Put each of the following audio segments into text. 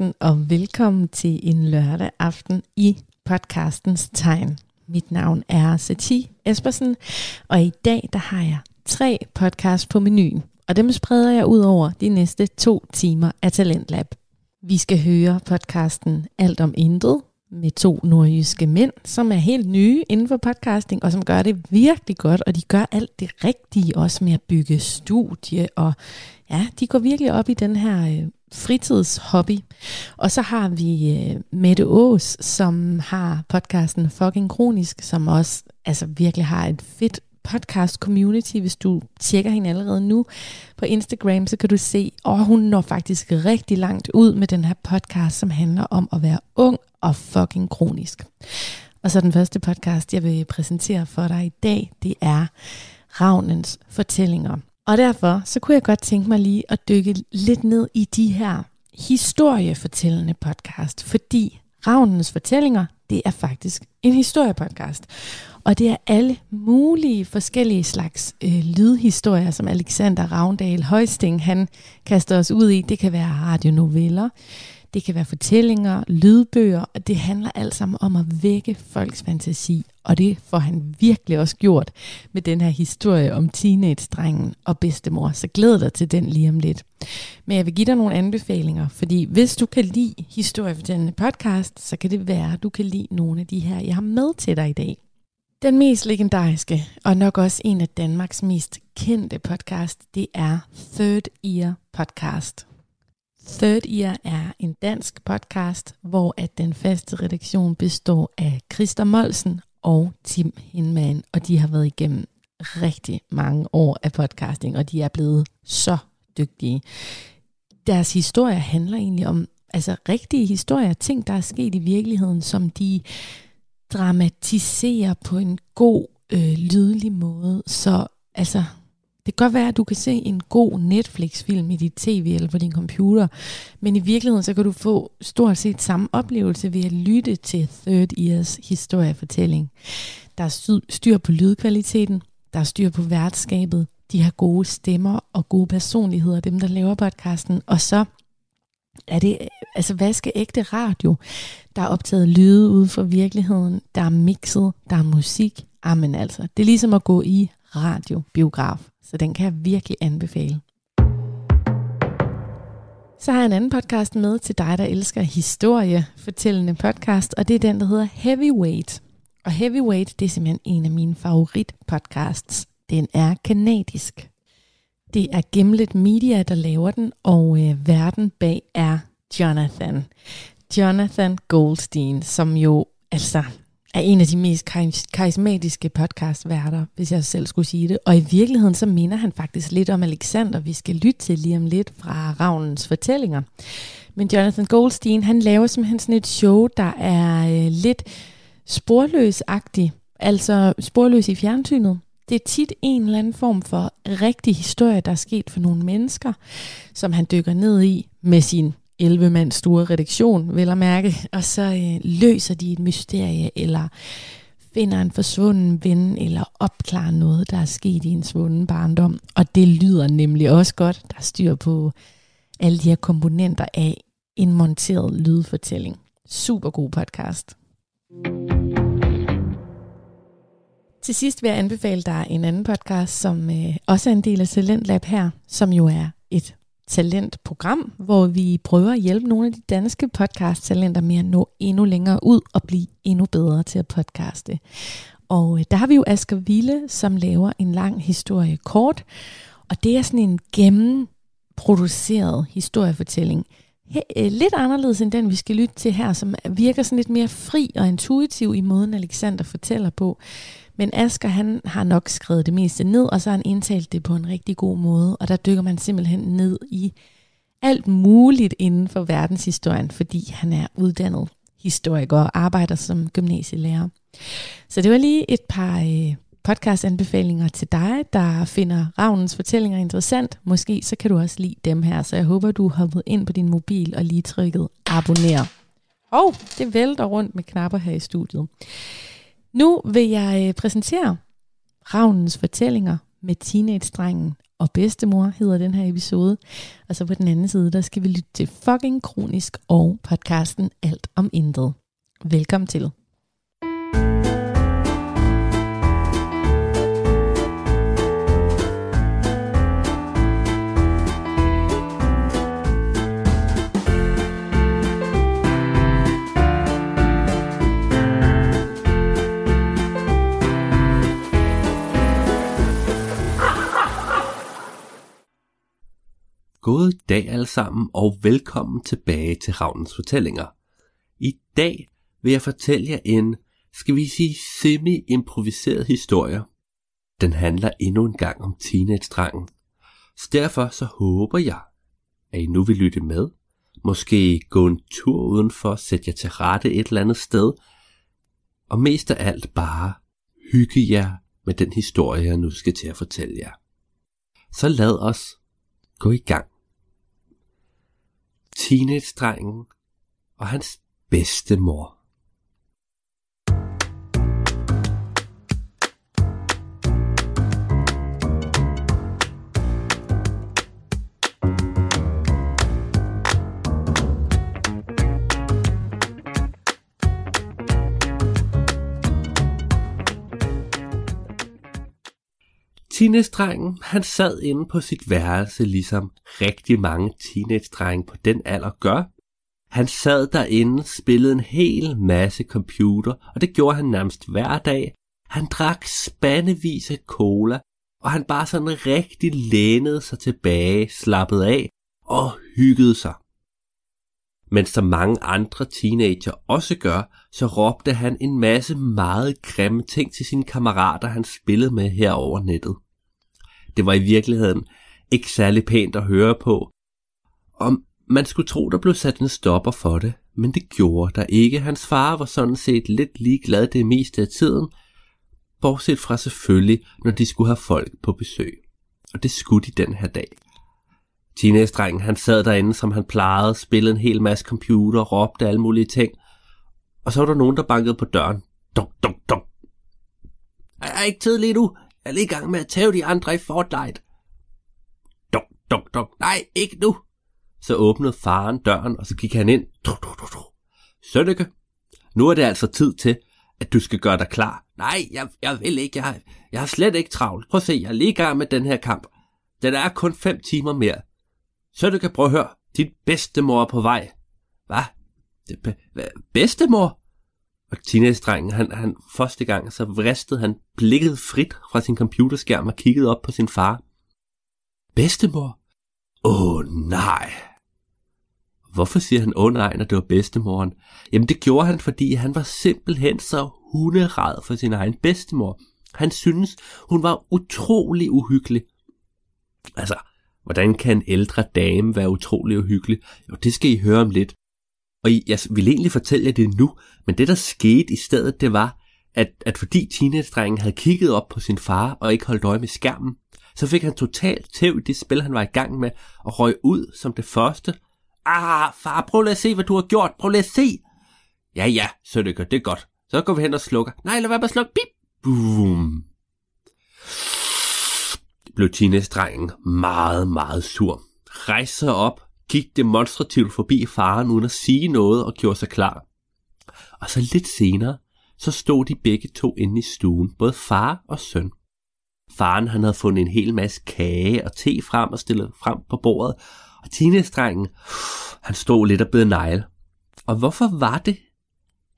aften og velkommen til en lørdag aften i podcastens tegn. Mit navn er Sati Espersen, og i dag der har jeg tre podcasts på menuen, og dem spreder jeg ud over de næste to timer af Talentlab. Vi skal høre podcasten Alt om Intet med to nordjyske mænd, som er helt nye inden for podcasting, og som gør det virkelig godt, og de gør alt det rigtige også med at bygge studie, og ja, de går virkelig op i den her øh, fritidshobby. Og så har vi øh, Mette Ås, som har podcasten Fucking Kronisk, som også altså virkelig har et fedt podcast community. Hvis du tjekker hende allerede nu på Instagram, så kan du se, at hun når faktisk rigtig langt ud med den her podcast, som handler om at være ung og fucking kronisk. Og så den første podcast, jeg vil præsentere for dig i dag, det er Ravnens fortællinger. Og derfor så kunne jeg godt tænke mig lige at dykke lidt ned i de her historiefortællende podcast, fordi Ravnens fortællinger, det er faktisk en historiepodcast. Og det er alle mulige forskellige slags øh, lydhistorier, som Alexander Ravndal Højsting han kaster os ud i. Det kan være radionoveller, det kan være fortællinger, lydbøger, og det handler alt sammen om at vække folks fantasi. Og det får han virkelig også gjort med den her historie om teenage-drengen og bedstemor. Så glæd dig til den lige om lidt. Men jeg vil give dig nogle anbefalinger, fordi hvis du kan lide historiefortællende podcast, så kan det være, at du kan lide nogle af de her, jeg har med til dig i dag. Den mest legendariske, og nok også en af Danmarks mest kendte podcast, det er Third Ear Podcast. Third Ear er en dansk podcast, hvor at den faste redaktion består af Christa Molsen og Tim Hinman, og de har været igennem rigtig mange år af podcasting, og de er blevet så dygtige. Deres historie handler egentlig om altså rigtige historier, ting, der er sket i virkeligheden, som de dramatiserer på en god, øh, lydelig måde. Så altså, det kan godt være, at du kan se en god Netflix-film i dit tv eller på din computer, men i virkeligheden så kan du få stort set samme oplevelse ved at lytte til Third Ears historiefortælling. Der er styr på lydkvaliteten, der er styr på værtskabet, de har gode stemmer og gode personligheder, dem der laver podcasten, og så er det altså vaskeægte radio. Der er optaget lyde ude fra virkeligheden, der er mixet, der er musik. Amen altså, det er ligesom at gå i radiobiograf så den kan jeg virkelig anbefale. Så har jeg en anden podcast med til dig, der elsker historie, fortællende podcast, og det er den, der hedder Heavyweight. Og Heavyweight, det er simpelthen en af mine favoritpodcasts. Den er kanadisk. Det er Gimlet Media, der laver den, og øh, verden bag er Jonathan. Jonathan Goldstein, som jo, altså, er en af de mest karismatiske podcastværter, hvis jeg selv skulle sige det. Og i virkeligheden så minder han faktisk lidt om Alexander, vi skal lytte til lige om lidt fra Ravnens fortællinger. Men Jonathan Goldstein, han laver simpelthen sådan et show, der er øh, lidt sporløsagtig, altså sporløs i fjernsynet. Det er tit en eller anden form for rigtig historie, der er sket for nogle mennesker, som han dykker ned i med sin 11 mand store redaktion, vel at mærke, og så øh, løser de et mysterie, eller finder en forsvunden ven, eller opklarer noget, der er sket i en svunden barndom. Og det lyder nemlig også godt. Der styr på alle de her komponenter af en monteret lydfortælling. Super god podcast. Til sidst vil jeg anbefale dig en anden podcast, som øh, også er en del af Talentlab her, som jo er et talentprogram, hvor vi prøver at hjælpe nogle af de danske podcast-talenter med at nå endnu længere ud og blive endnu bedre til at podcaste. Og øh, der har vi jo Asger Ville, som laver en lang historie kort, og det er sådan en gennemproduceret historiefortælling. Øh, lidt anderledes end den, vi skal lytte til her, som virker sådan lidt mere fri og intuitiv i måden, Alexander fortæller på. Men Asger, han har nok skrevet det meste ned, og så har han indtalt det på en rigtig god måde. Og der dykker man simpelthen ned i alt muligt inden for verdenshistorien, fordi han er uddannet historiker og arbejder som gymnasielærer. Så det var lige et par øh, podcast-anbefalinger til dig, der finder Ravnens fortællinger interessant. Måske så kan du også lide dem her, så jeg håber, du har hoppet ind på din mobil og lige trykket abonner. Og oh, det vælter rundt med knapper her i studiet. Nu vil jeg øh, præsentere Ravnens fortællinger med teenage-drengen og bedstemor hedder den her episode. Og så på den anden side, der skal vi lytte til fucking kronisk og podcasten Alt om Intet. Velkommen til. God dag alle sammen, og velkommen tilbage til Ravnens Fortællinger. I dag vil jeg fortælle jer en, skal vi sige, semi-improviseret historie. Den handler endnu en gang om teenage-drengen. Så derfor så håber jeg, at I nu vil lytte med. Måske gå en tur udenfor, sætte jer til rette et eller andet sted. Og mest af alt bare hygge jer med den historie, jeg nu skal til at fortælle jer. Så lad os gå i gang. Teenage-drengen og hans bedste Teenage-drengen, han sad inde på sit værelse, ligesom rigtig mange teenage-drenge på den alder gør. Han sad derinde, spillede en hel masse computer, og det gjorde han nærmest hver dag. Han drak spandevis af cola, og han bare sådan rigtig lænede sig tilbage, slappede af og hyggede sig. Men som mange andre teenager også gør, så råbte han en masse meget grimme ting til sine kammerater, han spillede med her over nettet. Det var i virkeligheden ikke særlig pænt at høre på. Om man skulle tro, der blev sat en stopper for det, men det gjorde der ikke. Hans far var sådan set lidt ligeglad det meste af tiden, bortset fra selvfølgelig, når de skulle have folk på besøg. Og det skulle de den her dag. Teenage-drengen, han sad derinde, som han plejede, spillede en hel masse computer, råbte alle mulige ting. Og så var der nogen, der bankede på døren. Dok, dok, dok. Er jeg ikke tidlig nu? Jeg er lige i gang med at tæve de andre i Fortnite. Dok, dok, dok. Nej, ikke nu. Så åbnede faren døren, og så gik han ind. Sønneke, nu er det altså tid til, at du skal gøre dig klar. Nej, jeg, jeg vil ikke. Jeg, jeg har slet ikke travlt. Prøv at se, jeg er lige i gang med den her kamp. Den er kun fem timer mere. Så du kan prøve at høre. Din bedstemor er på vej. Hvad? Bedstemor? Og teenage-drengen, han, han første gang, så vristede han blikket frit fra sin computerskærm og kiggede op på sin far. Bedstemor? Åh oh, nej. Hvorfor siger han åh oh, nej, når det var bedstemoren? Jamen det gjorde han, fordi han var simpelthen så hunderad for sin egen bedstemor. Han synes, hun var utrolig uhyggelig. Altså, hvordan kan en ældre dame være utrolig uhyggelig? Jo, det skal I høre om lidt. Og jeg vil egentlig fortælle jer det nu, men det der skete i stedet, det var, at, at fordi teenage-drengen havde kigget op på sin far og ikke holdt øje med skærmen, så fik han totalt tæv i det spil, han var i gang med, og røg ud som det første. Ah, far, prøv lige at se, hvad du har gjort. Prøv lige at se. Ja, ja, så det det er godt. Så går vi hen og slukker. Nej, lad være med at slukke. Bip. Boom. Blev teenage-drengen meget, meget sur. Rejste sig op, gik demonstrativt forbi faren uden at sige noget og gjorde sig klar. Og så lidt senere, så stod de begge to inde i stuen, både far og søn. Faren han havde fundet en hel masse kage og te frem og stillet frem på bordet, og teenage han stod lidt og bed negle. Og hvorfor var det,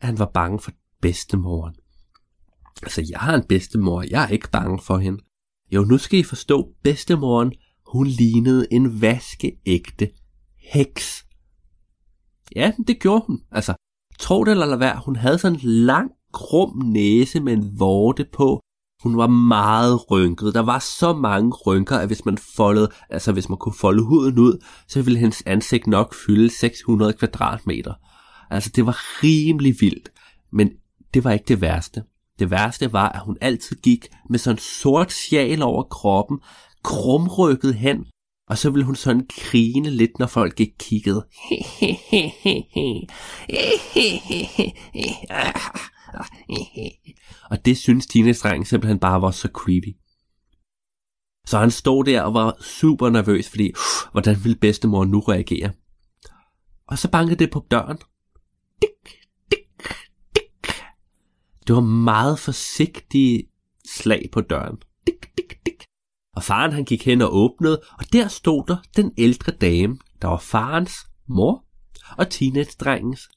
at han var bange for bedstemoren? Altså, jeg har en bedstemor, jeg er ikke bange for hende. Jo, nu skal I forstå, bedstemoren, hun lignede en vaskeægte heks. Ja, det gjorde hun. Altså, tro det eller lad være, hun havde sådan en lang, krum næse med en vorte på. Hun var meget rynket. Der var så mange rynker, at hvis man foldede, altså hvis man kunne folde huden ud, så ville hendes ansigt nok fylde 600 kvadratmeter. Altså det var rimelig vildt, men det var ikke det værste. Det værste var, at hun altid gik med sådan en sort sjal over kroppen, krumrykket hen og så ville hun sådan grine lidt, når folk ikke kiggede. og det synes Tines dreng simpelthen bare var så creepy. Så han stod der og var super nervøs, fordi hvordan ville bedstemor nu reagere? Og så bankede det på døren. Dik, dik, dik. Det var meget forsigtige slag på døren. Dik, dik, dik. Og faren han gik hen og åbnede, og der stod der den ældre dame, der var farens mor og teenage-drengens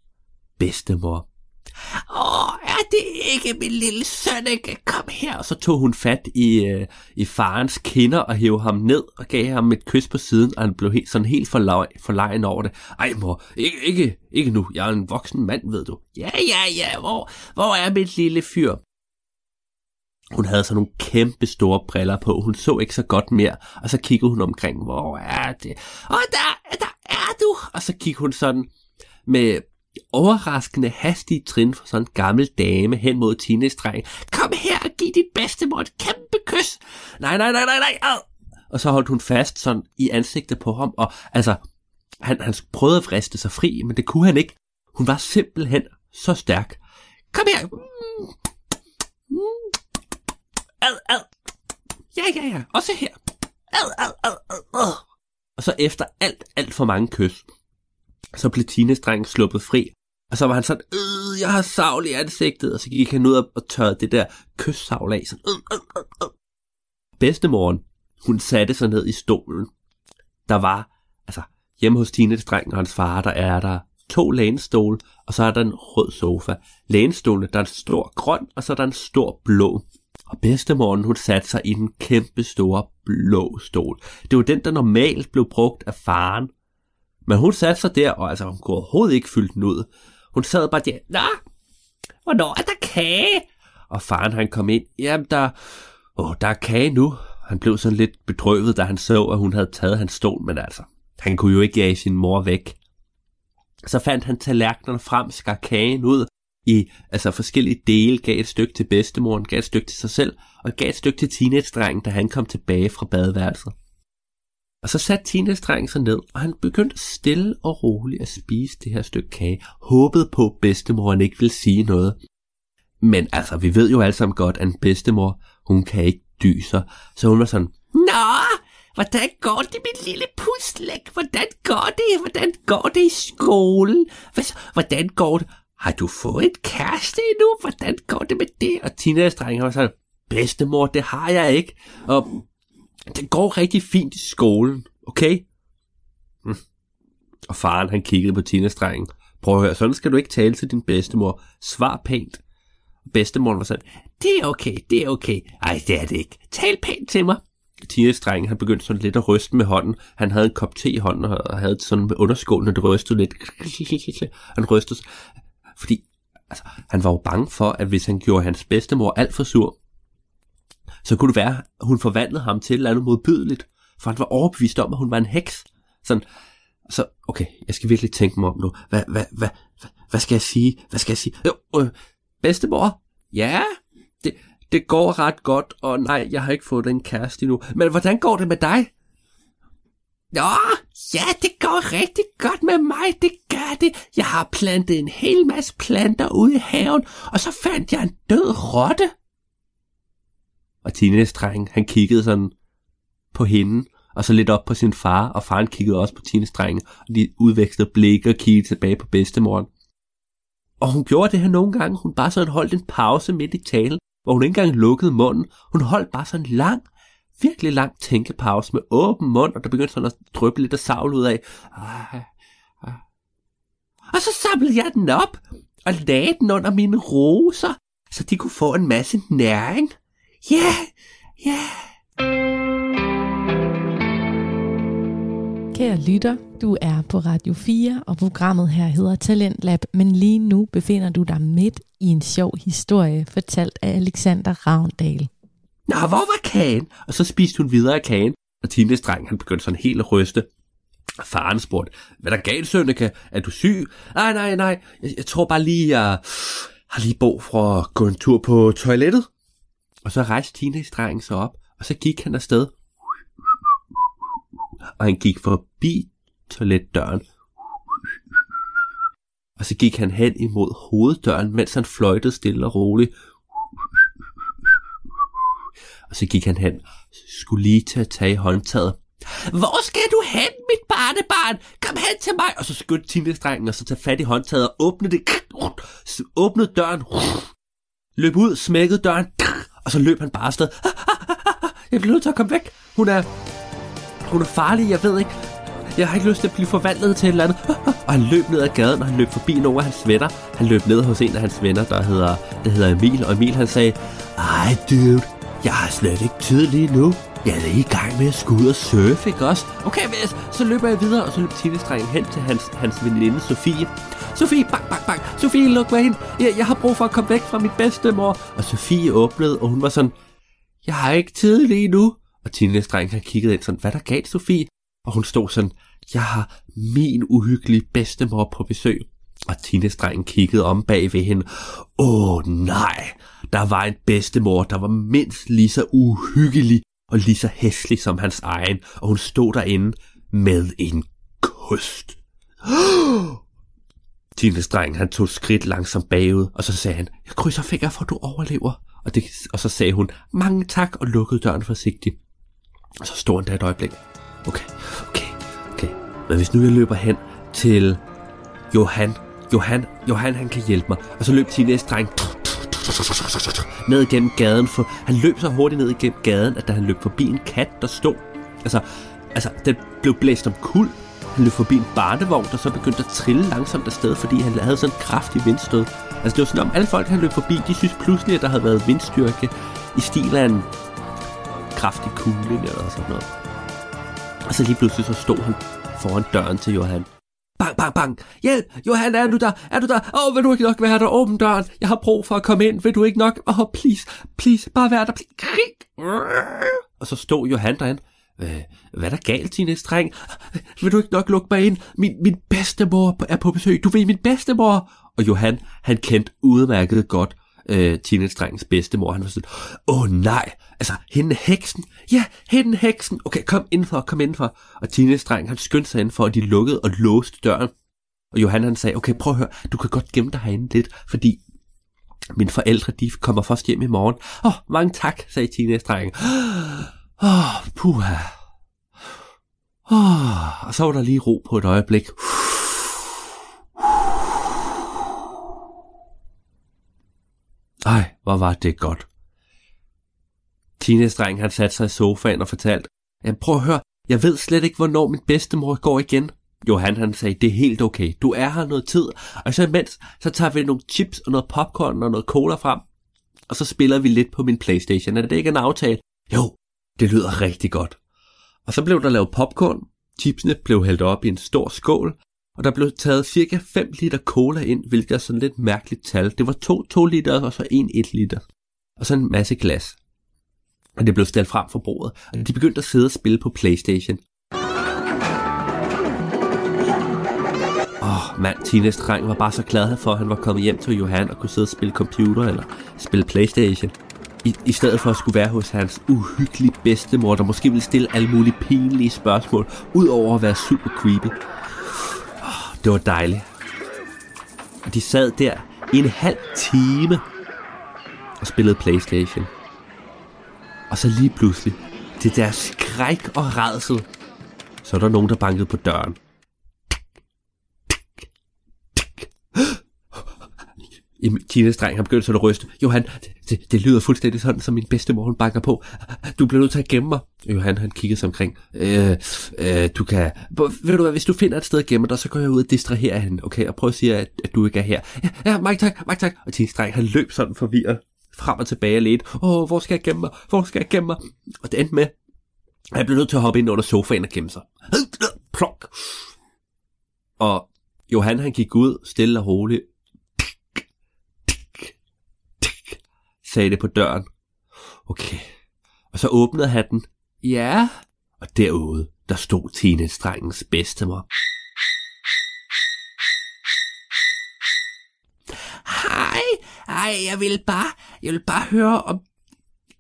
bedstemor. Åh, er det ikke min lille søn, ikke? Kom her. Og så tog hun fat i, øh, i farens kinder og hævde ham ned og gav ham et kys på siden, og han blev helt, sådan helt forlegen, forlegen over det. Ej mor, ikke, ikke, ikke nu. Jeg er en voksen mand, ved du. Ja, ja, ja. Hvor, hvor er mit lille fyr? Hun havde sådan nogle kæmpe store briller på. Hun så ikke så godt mere. Og så kiggede hun omkring. Hvor er det? Og der, der er du. Og så kiggede hun sådan med overraskende hastige trin for sådan en gammel dame hen mod teenage Kom her og giv dit bedstemor et kæmpe kys. Nej, nej, nej, nej, nej. Ad. Og så holdt hun fast sådan i ansigtet på ham, og altså, han, han prøvede at friste sig fri, men det kunne han ikke. Hun var simpelthen så stærk. Kom her. Mm. Mm. Ad, ad. Ja, ja, ja. Også her. Ad, ad, ad, ad, ad. Og så efter alt, alt for mange kys, så blev Tines sluppet fri. Og så var han sådan, øh, jeg har savl i ansigtet. Og så gik han ud og tørrede det der kyssavl af. Sådan, øh, øh, øh, øh. Bedstemoren, hun satte sig ned i stolen. Der var, altså hjemme hos Tines dreng og hans far, der er der to lænestole, og så er der en rød sofa. Lænestolene, der er en stor grøn, og så er der en stor blå. Og bedstemoren, hun satte sig i den kæmpe store blå stol. Det var den, der normalt blev brugt af faren men hun satte sig der, og altså, hun kunne overhovedet ikke fylde den ud. Hun sad bare der, Nå, hvornår er der kage? Og faren han kom ind, jamen der, åh, der er kage nu. Han blev sådan lidt bedrøvet, da han så, at hun havde taget hans stol, men altså, han kunne jo ikke jage sin mor væk. Så fandt han tallerkenerne frem, skar kagen ud i altså forskellige dele, gav et stykke til bedstemoren, gav et stykke til sig selv, og gav et stykke til teenage-drengen, da han kom tilbage fra badeværelset. Og så satte teenage sig ned, og han begyndte stille og roligt at spise det her stykke kage, håbede på, at bedstemoren ikke ville sige noget. Men altså, vi ved jo alle sammen godt, at en bedstemor, hun kan ikke dyse, så hun var sådan, Nå, hvordan går det, mit lille puslæk? Hvordan går det? Hvordan går det i skolen? Hvordan går det? Har du fået et kæreste endnu? Hvordan går det med det? Og teenage var sådan, bedstemor, det har jeg ikke. Og det går rigtig fint i skolen, okay? Hm. Og faren, han kiggede på Tina-strengen. Prøv at høre, sådan skal du ikke tale til din bedstemor. Svar pænt. Bedstemoren var sådan, det er okay, det er okay. Ej, det er det ikke. Tal pænt til mig. Tina-strengen, han begyndte sådan lidt at ryste med hånden. Han havde en kop te i hånden, og havde sådan med underskålen, det rystede lidt. Han rystede, fordi altså, han var jo bange for, at hvis han gjorde hans bedstemor alt for sur, så kunne det være, at hun forvandlede ham til et eller andet modbydeligt, for han var overbevist om, at hun var en heks. Sådan, så, okay, jeg skal virkelig tænke mig om nu. Hvad, hvad, hvad, hvad, hvad skal jeg sige? Hvad skal jeg sige? Jo, øh, bedstemor? Ja, det, det går ret godt, og nej, jeg har ikke fået en kæreste endnu. Men hvordan går det med dig? Nå, ja, det går rigtig godt med mig, det gør det. Jeg har plantet en hel masse planter ude i haven, og så fandt jeg en død rotte. Og teenage han kiggede sådan på hende, og så lidt op på sin far, og faren kiggede også på teenage og de udvekslede blikke og kiggede tilbage på bedstemoren. Og hun gjorde det her nogle gange, hun bare sådan holdt en pause midt i talen, hvor hun ikke engang lukkede munden. Hun holdt bare sådan en lang, virkelig lang tænkepause med åben mund, og der begyndte sådan at dryppe lidt af savl ud af. Ah, ah. Og så samlede jeg den op og lagde den under mine roser, så de kunne få en masse næring. Ja, yeah, ja. Yeah. Kære lytter, du er på Radio 4, og programmet her hedder Talentlab, men lige nu befinder du dig midt i en sjov historie, fortalt af Alexander Ravndal. Nå, hvor var kagen? Og så spiste hun videre af kagen, og Tines dreng, han begyndte sådan helt at ryste. Faren spurgte, hvad der galt, Sønneke? Er du syg? Nej, nej, nej. Jeg, jeg tror bare lige, jeg har lige brug for at gå en tur på toilettet. Og så rejste teenage-drengen sig op, og så gik han afsted. Og han gik forbi toiletdøren. Og så gik han hen imod hoveddøren, mens han fløjtede stille og roligt. Og så gik han hen, skulle lige til at tage håndtaget. Hvor skal du hen, mit barnebarn? Kom hen til mig! Og så skyndte teenage og så tage fat i håndtaget og åbne det. Åbnede døren. Løb ud, smækkede døren. Og så løb han bare afsted. Jeg bliver nødt til at komme væk. Hun er... Hun er farlig, jeg ved ikke. Jeg har ikke lyst til at blive forvandlet til et eller andet. Og han løb ned ad gaden, og han løb forbi nogle af hans venner. Han løb ned hos en af hans venner, der hedder, der hedder Emil. Og Emil han sagde, ej dude, jeg har slet ikke tid lige nu. Jeg er i gang med at skulle ud og surfe, ikke også? Okay, Ves, så løber jeg videre, og så løber teenage hen til hans, hans veninde Sofie. Sofie, bak, bak, bak. Sofie, luk mig ind. Jeg, jeg har brug for at komme væk fra mit bedstemor. Og Sofie åbnede, og hun var sådan, jeg har ikke tid lige nu. Og teenage har kigget ind sådan, hvad der galt, Sofie? Og hun stod sådan, jeg har min uhyggelige bedstemor på besøg. Og teenage kiggede om bag ved hende. Åh nej, der var en bedstemor, der var mindst lige så uhyggelig og lige så hæslig som hans egen, og hun stod derinde med en kost. Tines dreng, han tog skridt langsomt bagud, og så sagde han, jeg krydser fingre for, at du overlever. Og, det, og så sagde hun, mange tak, og lukkede døren forsigtigt. Og så stod han der et øjeblik. Okay, okay, okay. Men hvis nu jeg løber hen til Johan, Johan, Johan han kan hjælpe mig. Og så løb Tines dreng ned igennem gaden. For han løb så hurtigt ned igennem gaden, at da han løb forbi en kat, der stod... Altså, altså den blev blæst om kul. Han løb forbi en barnevogn, der så begyndte at trille langsomt afsted, fordi han havde sådan en kraftig vindstød. Altså det var sådan, om alle folk, han løb forbi, de synes pludselig, at der havde været vindstyrke i stil af en kraftig kugle eller sådan noget. Og så lige pludselig så stod han foran døren til Johan. Bang, bang, bang. Hjælp! Johan, er du der? Er du der? Åh, oh, vil du ikke nok være der? Åbn døren. Jeg har brug for at komme ind. Vil du ikke nok? Åh, oh, please, please, bare vær der. Please. Og så stod Johan derinde. Hvad, hvad er der galt, Tine Streng? Vil du ikke nok lukke mig ind? Min, min bedstemor er på besøg. Du ved, min bedstemor. Og Johan, han kendte udmærket godt øh, teenage-drengens bedstemor. Han var sådan, åh oh, nej, altså hende heksen. Ja, hende heksen. Okay, kom indenfor, kom indenfor. Og teenage-drengen, han skyndte sig indenfor, og de lukkede og låste døren. Og Johan han sagde, okay, prøv at høre, du kan godt gemme dig herinde lidt, fordi mine forældre, de kommer først hjem i morgen. Åh, oh, mange tak, sagde teenage-drengen. Åh, oh, puha. Oh, og så var der lige ro på et øjeblik. Ej, hvor var det godt. Teenage-drengen han satte sig i sofaen og fortalte, Jamen prøv at høre, jeg ved slet ikke, hvornår min bedstemor går igen. Johan han sagde, det er helt okay, du er her noget tid, og så imens, så tager vi nogle chips og noget popcorn og noget cola frem, og så spiller vi lidt på min Playstation. Er det ikke en aftale? Jo, det lyder rigtig godt. Og så blev der lavet popcorn, chipsene blev hældt op i en stor skål, og der blev taget cirka 5 liter cola ind, hvilket er sådan lidt mærkeligt tal. Det var 2 2 liter og så 1 1 liter. Og så en masse glas. Og det blev stillet frem for bordet, og de begyndte at sidde og spille på Playstation. Åh, oh, mand, Tines dreng var bare så glad for, at han var kommet hjem til Johan og kunne sidde og spille computer eller spille Playstation. I, I stedet for at skulle være hos hans uhyggelige bedstemor, der måske ville stille alle mulige pinlige spørgsmål, udover at være super creepy. Det var dejligt. Og de sad der i en halv time og spillede Playstation. Og så lige pludselig, til deres skræk og redsel, så er der nogen, der bankede på døren. Tinas dreng har begyndt at ryste. Johan, det, det lyder fuldstændig sådan, som min bedstemor hun banker på. Du bliver nødt til at gemme mig. Johan han kigger sig omkring. Øh, øh, du kan... Ved du hvad, hvis du finder et sted at gemme dig, så går jeg ud og distraherer hende, okay? Og prøv at sige, at, at du ikke er her. Ja, ja, mange tak, mange tak. Og Tinas han løb sådan forvirret frem og tilbage lidt. Åh, hvor skal jeg gemme mig? Hvor skal jeg gemme mig? Og det endte med, at jeg blev nødt til at hoppe ind under sofaen og gemme sig. Plok. Og Johan han gik ud stille og roligt sagde det på døren. Okay. Og så åbnede han den. Ja. Og derude, der stod teenage-drengens bedstemor. Hej, hej, jeg vil bare, jeg vil bare høre om,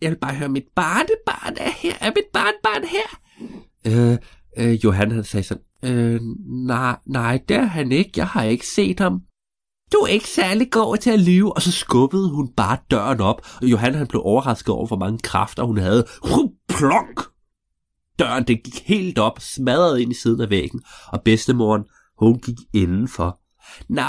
jeg vil bare høre, mit barnebarn er her. Er mit barnebarn her? Øh, øh, Johan han sagde sådan, øh, nej, nej, det er han ikke. Jeg har ikke set ham du er ikke særlig god til at lyve. Og så skubbede hun bare døren op, og Johan han blev overrasket over, hvor mange kræfter hun havde. Plonk! Døren den gik helt op, smadrede ind i siden af væggen, og bedstemoren, hun gik indenfor. Nå,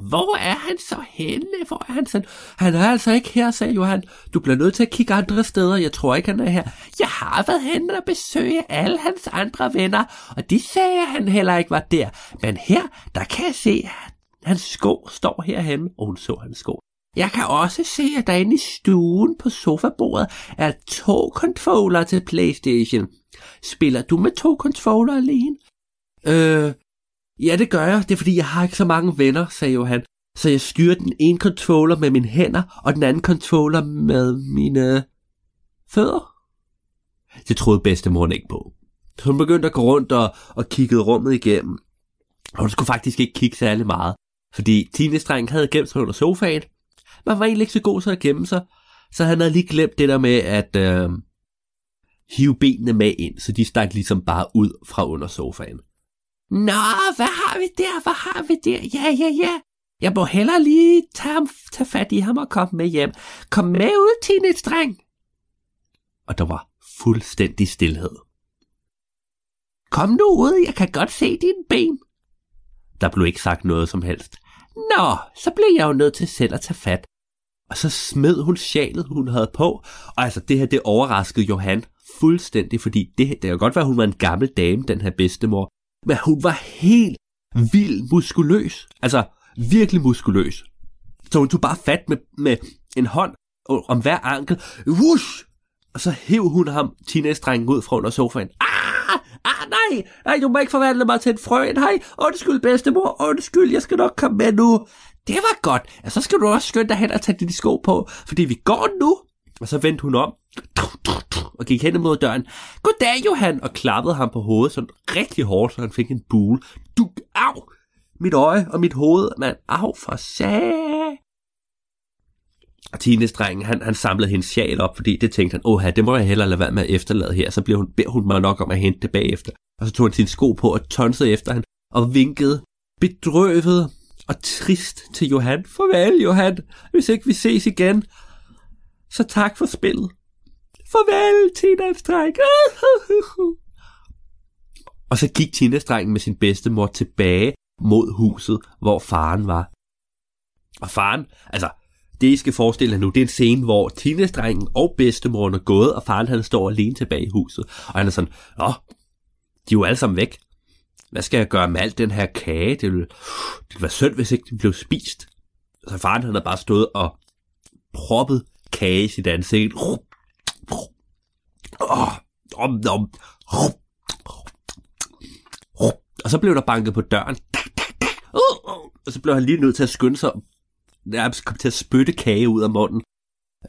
hvor er han så henne? Hvor er han sådan? Han er altså ikke her, sagde Johan. Du bliver nødt til at kigge andre steder. Jeg tror ikke, han er her. Jeg har været henne og besøge alle hans andre venner, og de sagde, at han heller ikke var der. Men her, der kan jeg se, at hans sko står herhenne, og hun så hans sko. Jeg kan også se, at der inde i stuen på sofabordet er to controller til Playstation. Spiller du med to controller alene? Øh, Ja, det gør jeg. Det er fordi, jeg har ikke så mange venner, sagde Johan. Så jeg styrer den ene controller med mine hænder, og den anden controller med mine fødder. Det troede bedstemoren ikke på. Så hun begyndte at gå rundt og, og kiggede rummet igennem. Og hun skulle faktisk ikke kigge særlig meget. Fordi teenage havde gemt sig under sofaen. Men var egentlig ikke så god til at gemme sig. Så han havde lige glemt det der med at øh, hive benene med ind. Så de stak ligesom bare ud fra under sofaen. Nå, hvad har vi der? Hvad har vi der? Ja, ja, ja. Jeg må hellere lige tage, ham, tage fat i ham og komme med hjem. Kom med ud, teenage-dreng. Og der var fuldstændig stillhed. Kom nu ud, jeg kan godt se dine ben. Der blev ikke sagt noget som helst. Nå, så blev jeg jo nødt til selv at tage fat. Og så smed hun sjalet, hun havde på. Og altså, det her, det overraskede Johan fuldstændig, fordi det, det kan godt være, at hun var en gammel dame, den her bedstemor. Men hun var helt vild muskuløs. Altså, virkelig muskuløs. Så hun tog bare fat med, med en hånd om hver ankel. Wush! Og så hæv hun ham, teenage-drengen, ud fra under sofaen. Ah! Ah, nej! Nej, du må ikke forvandle mig til en frø. Nej, undskyld, bedstemor. Undskyld, jeg skal nok komme med nu. Det var godt. Ja, så skal du også skynde dig hen og tage dine sko på, fordi vi går nu. Og så vendte hun om og gik hen imod døren. Goddag, Johan, og klappede ham på hovedet sådan rigtig hårdt, så han fik en bule. Du, au! Mit øje og mit hoved, mand. Au, for sag teenage-drengen, han, han samlede hendes sjal op, fordi det tænkte han, åh, det må jeg hellere lade være med at efterlade her, så bliver hun, beder hun mig nok om at hente det bagefter. Og så tog han sine sko på og tonsede efter han, og vinkede bedrøvet og trist til Johan. Farvel, Johan, hvis ikke vi ses igen. Så tak for spillet. Farvel, teenage-dreng. og så gik teenage med sin bedstemor tilbage mod huset, hvor faren var. Og faren, altså, det I skal forestille jer nu, det er en scene, hvor teenage og bedstemoren er gået, og faren han står alene tilbage i huset. Og han er sådan, Nå, de er jo alle sammen væk. Hvad skal jeg gøre med alt den her kage? Det ville, det ville være synd, hvis ikke den blev spist. Så faren han har bare stået og proppet kage i sit ansigt. Og så blev der banket på døren. Og så blev han lige nødt til at skynde sig. Nærmest kom til at spytte kage ud af munden.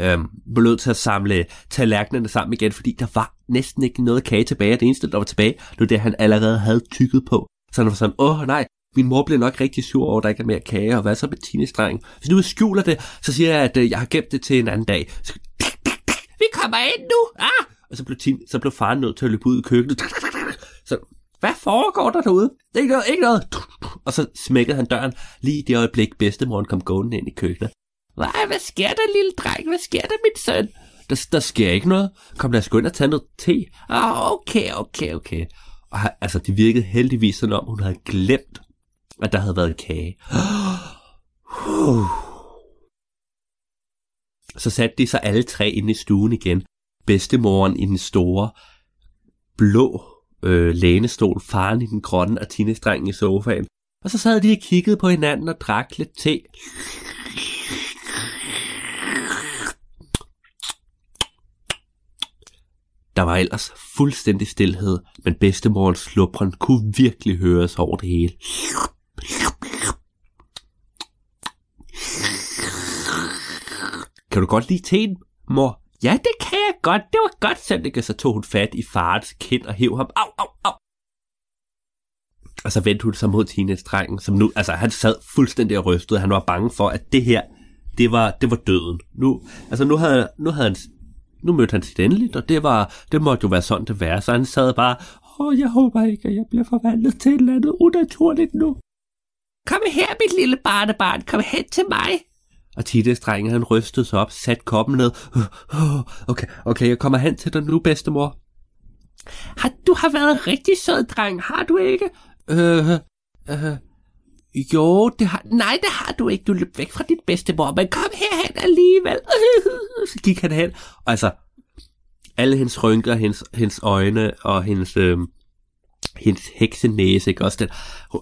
Øhm, blev nødt til at samle tallerkenerne sammen igen, fordi der var næsten ikke noget kage tilbage. Det eneste, der var tilbage, det var det, han allerede havde tykket på. Så han var sådan, åh nej, min mor bliver nok rigtig sur over, at der ikke er mere kage, og hvad så med teenage Hvis nu skjuler det, så siger jeg, at øh, jeg har gemt det til en anden dag. Så, vi kommer ind nu! Ah! Og så blev, teen, så blev faren nødt til at løbe ud i køkkenet. Hvad foregår der derude? Ikke noget, ikke noget. Og så smækkede han døren lige i det øjeblik, bedstemoren kom gående ind i køkkenet. Hvad, hvad sker der, lille dreng? Hvad sker der, min søn? Der, der sker ikke noget. Kom, lad os gå ind og tage noget te. Ah, okay, okay, okay. Og altså, det virkede heldigvis sådan om, hun havde glemt, at der havde været kage. Så satte de sig alle tre ind i stuen igen. Bedstemoren i den store, blå øh, lænestol, faren i den grønne og teenage i sofaen. Og så sad de og kiggede på hinanden og drak lidt te. Der var ellers fuldstændig stillhed, men bedstemorens slubren kunne virkelig høres over det hele. Kan du godt lide teen, mor? Ja, det kan jeg godt. Det var godt, Sandike. Så tog hun fat i farens kind og hæv ham. Au, au, au. Og så vendte hun sig mod teenage-drengen, som nu, altså han sad fuldstændig og rystede. Han var bange for, at det her, det var, det var døden. Nu, altså nu havde, nu havde han, nu mødte han sit endeligt, og det var, det måtte jo være sådan det være. Så han sad bare, åh, jeg håber ikke, at jeg bliver forvandlet til et eller andet unaturligt nu. Kom her, mit lille barnebarn, kom hen til mig. Og Tittes-drengen, han rystede sig op, satte koppen ned. Okay, okay, jeg kommer hen til dig nu, bedstemor. Har, du har været rigtig sød dreng, har du ikke? Øh, øh, jo, det har... Nej, det har du ikke. Du løb væk fra dit bedstemor, men kom herhen alligevel. Så gik han hen. Og altså, alle hendes rynker, hendes, hendes øjne og hendes, øh, hendes heksenæse, ikke? Også den,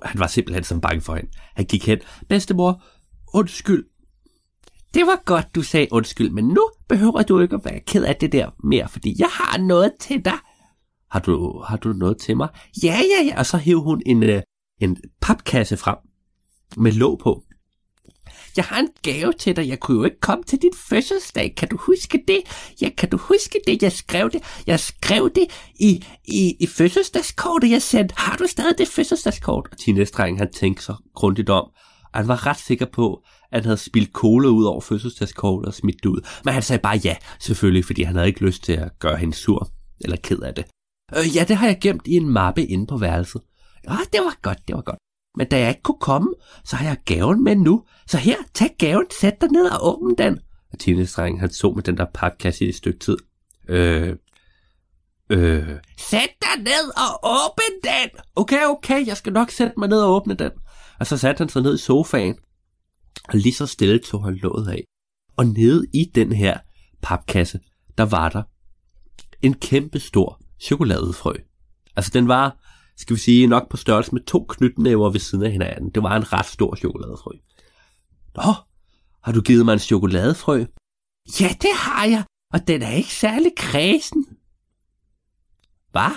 han var simpelthen så bange for hende. Han gik hen. Bedstemor, undskyld. Det var godt, du sagde undskyld, men nu behøver du ikke at være ked af det der mere, fordi jeg har noget til dig. Har du, har du noget til mig? Ja, ja, ja. Og så hævde hun en, øh, en papkasse frem med låg på. Jeg har en gave til dig. Jeg kunne jo ikke komme til din fødselsdag. Kan du huske det? Ja, kan du huske det? Jeg skrev det. Jeg skrev det i, i, i fødselsdagskortet, jeg sendte. Har du stadig det fødselsdagskort? Og teenage han tænkte sig grundigt om. Og han var ret sikker på, at han havde spildt cola ud over fødselsdagskortet og smidt det ud. Men han sagde bare ja, selvfølgelig, fordi han havde ikke lyst til at gøre hende sur eller ked af det. Øh, ja, det har jeg gemt i en mappe inde på værelset. Ja, det var godt, det var godt. Men da jeg ikke kunne komme, så har jeg gaven med nu. Så her, tag gaven, sæt dig ned og åbn den. Og teenage han så med den der papkasse i et stykke tid. Øh, øh, sæt dig ned og åbn den! Okay, okay, jeg skal nok sætte mig ned og åbne den. Og så satte han sig ned i sofaen, og lige så stille tog han låget af. Og nede i den her papkasse, der var der en kæmpe stor chokoladefrø. Altså den var, skal vi sige, nok på størrelse med to knytnæver ved siden af hinanden. Det var en ret stor chokoladefrø. Nå, har du givet mig en chokoladefrø? Ja, det har jeg, og den er ikke særlig kredsen. Hvad?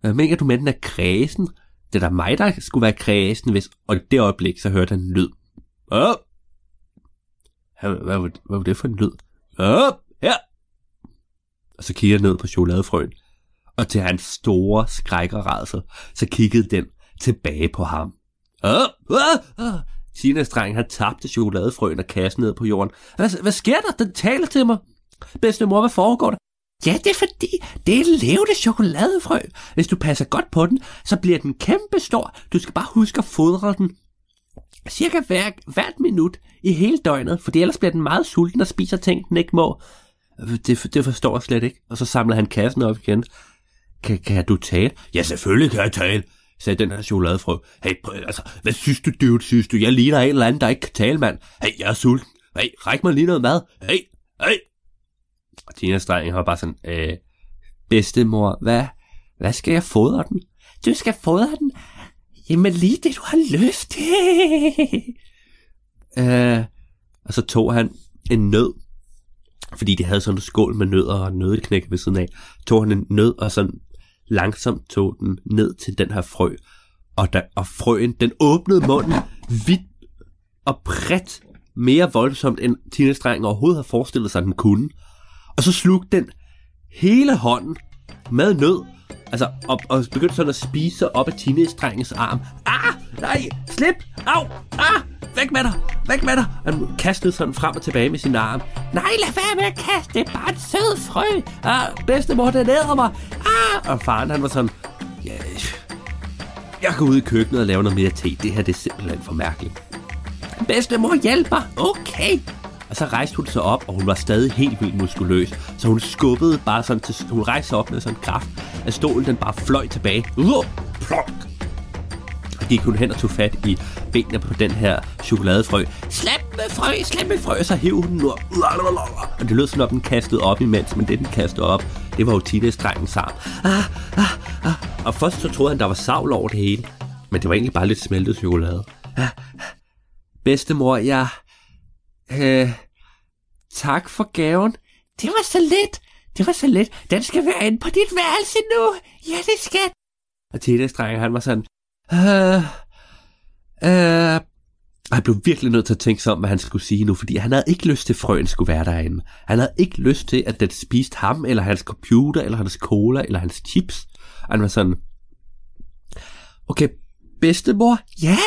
Hvad mener du med, den er kredsen? Det er da mig, der skulle være kredsen, hvis... Og i det øjeblik, så hørte han en lyd. Åh! Hvad, hvad, hvad, var det for en lyd? Åh! Her! Og så kigger jeg ned på chokoladefrøen og til hans store skræk og rædsel, så kiggede den tilbage på ham. Åh, åh, åh. Tinas dreng, han tabte chokoladefrøen og kassen ned på jorden. Hvad, hvad sker der? Den taler til mig. Bedste mor, hvad foregår der? Ja, det er fordi, det er levende chokoladefrø. Hvis du passer godt på den, så bliver den kæmpe stor. Du skal bare huske at fodre den cirka hver, hvert minut i hele døgnet, for ellers bliver den meget sulten og spiser ting, den ikke må. Det, det forstår jeg slet ikke. Og så samler han kassen op igen. Kan, kan du tale? Ja, selvfølgelig kan jeg tale, sagde den her chokoladefrø. Hey, altså, hvad synes du, dude, synes du? Jeg ligner en eller anden, der ikke kan tale, mand. Hey, jeg er sulten. Hey, ræk mig lige noget mad. Hey, hey. Og Tinas dreng var bare sådan, øh, bedstemor, hvad, hvad skal jeg fodre den? Du skal fodre den? Jamen lige det, du har lyst til. øh, og så tog han en nød, fordi de havde sådan en skål med nødder og nødeknæk ved siden af, tog han en nød og sådan langsomt tog den ned til den her frø, og, da, og frøen, den åbnede munden vidt og bredt mere voldsomt, end teenage overhovedet havde forestillet sig, at den kunne. Og så slugte den hele hånden med nød, altså, og, og begyndte sådan at spise op af teenage arm. Ah, nej, slip, au, ah, væk med dig, væk med dig. Han kastede sådan frem og tilbage med sin arm. Nej, lad være med at kaste, det er bare et sød frø. Ah, bedstemor, den æder mig. Ah, og faren han var sådan, ja, jeg går ud i køkkenet og laver noget mere te. Det her det er simpelthen for mærkeligt. Bedstemor hjælper. Okay. Og så rejste hun sig op, og hun var stadig helt vildt muskuløs. Så hun skubbede bare sådan til... Hun rejste sig op med sådan kraft, at stolen den bare fløj tilbage. Plok! plonk gik hun hen og tog fat i benene på den her chokoladefrø. Slap med frø, slap med frø, så hæv hun den og, og det lød sådan, at den kastede op imens, men det den kastede op, det var jo Tinas drengens arm. Ah, ah, ah. Og først så troede han, der var savl over det hele, men det var egentlig bare lidt smeltet chokolade. Ah, ah. bedstemor, jeg... Øh, tak for gaven. Det var så let. Det var så let. Den skal være inde på dit værelse nu. Ja, det skal. Og Tete strækker han var sådan, Øh, øh, og han blev virkelig nødt til at tænke sig om, hvad han skulle sige nu, fordi han havde ikke lyst til, at frøen skulle være derinde. Han havde ikke lyst til, at den spiste ham, eller hans computer, eller hans cola, eller hans chips. Og han var sådan, okay, bedstemor, ja,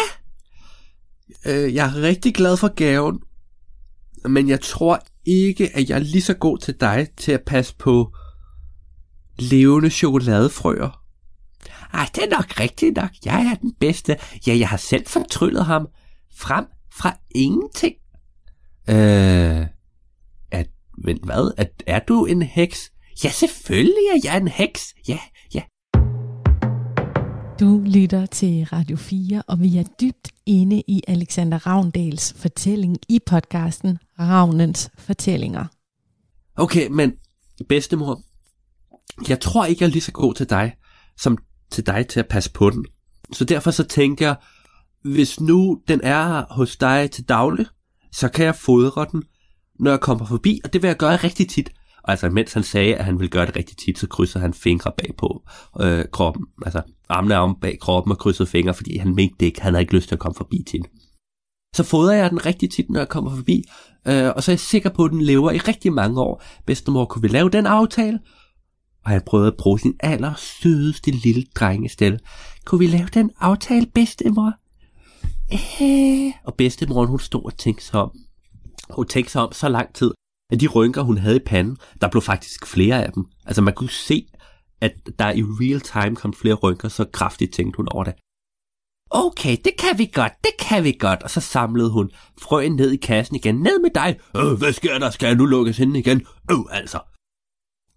øh, jeg er rigtig glad for gaven, men jeg tror ikke, at jeg er lige så god til dig til at passe på levende chokoladefrøer. Ej, det er nok rigtigt nok. Jeg er den bedste. Ja, jeg har selv fortryllet ham. frem fra ingenting. Øh, at, men hvad? At, er du en heks? Ja, selvfølgelig er jeg en heks. Ja, ja. Du lytter til Radio 4, og vi er dybt inde i Alexander Ravndals fortælling i podcasten Ravnens Fortællinger. Okay, men bedstemor, jeg tror ikke, jeg er lige så god til dig, som til dig til at passe på den. Så derfor så tænker jeg, hvis nu den er hos dig til daglig, så kan jeg fodre den, når jeg kommer forbi, og det vil jeg gøre rigtig tit. Og altså, mens han sagde, at han ville gøre det rigtig tit, så krydser han fingre bag på øh, kroppen. Altså, armene om bag kroppen og krydsede fingre, fordi han mente det ikke. Han havde ikke lyst til at komme forbi til den. Så fodrer jeg den rigtig tit, når jeg kommer forbi, øh, og så er jeg sikker på, at den lever i rigtig mange år. Bedstemor, kunne vi lave den aftale? Og han prøvede at bruge sin aller sødeste lille drengestelle. Kunne vi lave den aftale, bedstemor? Øh. Og bedstemor, hun stod og tænkte sig om. Hun tænkte sig om så lang tid, at de rynker, hun havde i panden, der blev faktisk flere af dem. Altså man kunne se, at der i real time kom flere rynker, så kraftigt tænkte hun over det. Okay, det kan vi godt, det kan vi godt. Og så samlede hun frøen ned i kassen igen. Ned med dig. Øh, hvad sker der? Skal jeg nu lukkes ind igen? Øh, altså.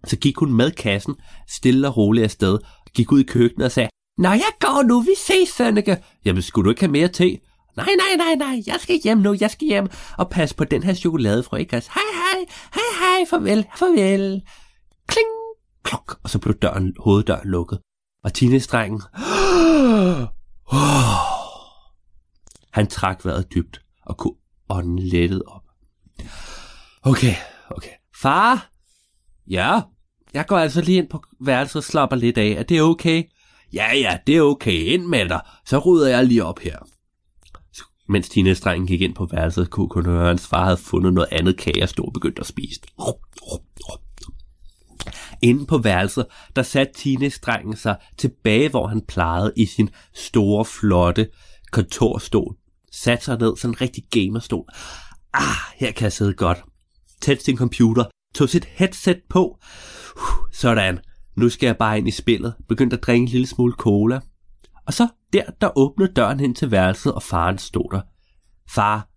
Så gik hun med kassen stille og roligt afsted, gik ud i køkkenet og sagde, Nå, jeg går nu, vi ses, Sønneke. Jamen, skulle du ikke have mere te? Nej, nej, nej, nej, jeg skal hjem nu, jeg skal hjem og passe på den her chokoladefrø, ikke også? Hej, hej, hej, hej, farvel, farvel. Kling, klok, og så blev døren, hoveddøren lukket. Og teenage-drengen, han trak vejret dybt og kunne ånden lettet op. Okay, okay. Far? Ja? Jeg går altså lige ind på værelset og slapper lidt af. Er det okay? Ja, ja, det er okay. Ind med dig. Så rydder jeg lige op her. Mens teenage-drengen gik ind på værelset, kunne kun høre, at hans far havde fundet noget andet kage og stod og begyndte at spise. Inde på værelset, der satte teenage-drengen sig tilbage, hvor han plejede i sin store, flotte kontorstol. Satte sig ned, sådan en rigtig gamerstol. Ah, her kan jeg sidde godt. Tæt sin computer, tog sit headset på. Sådan, nu skal jeg bare ind i spillet. Begyndte at drikke en lille smule cola. Og så der, der åbnede døren hen til værelset, og faren stod der. Far,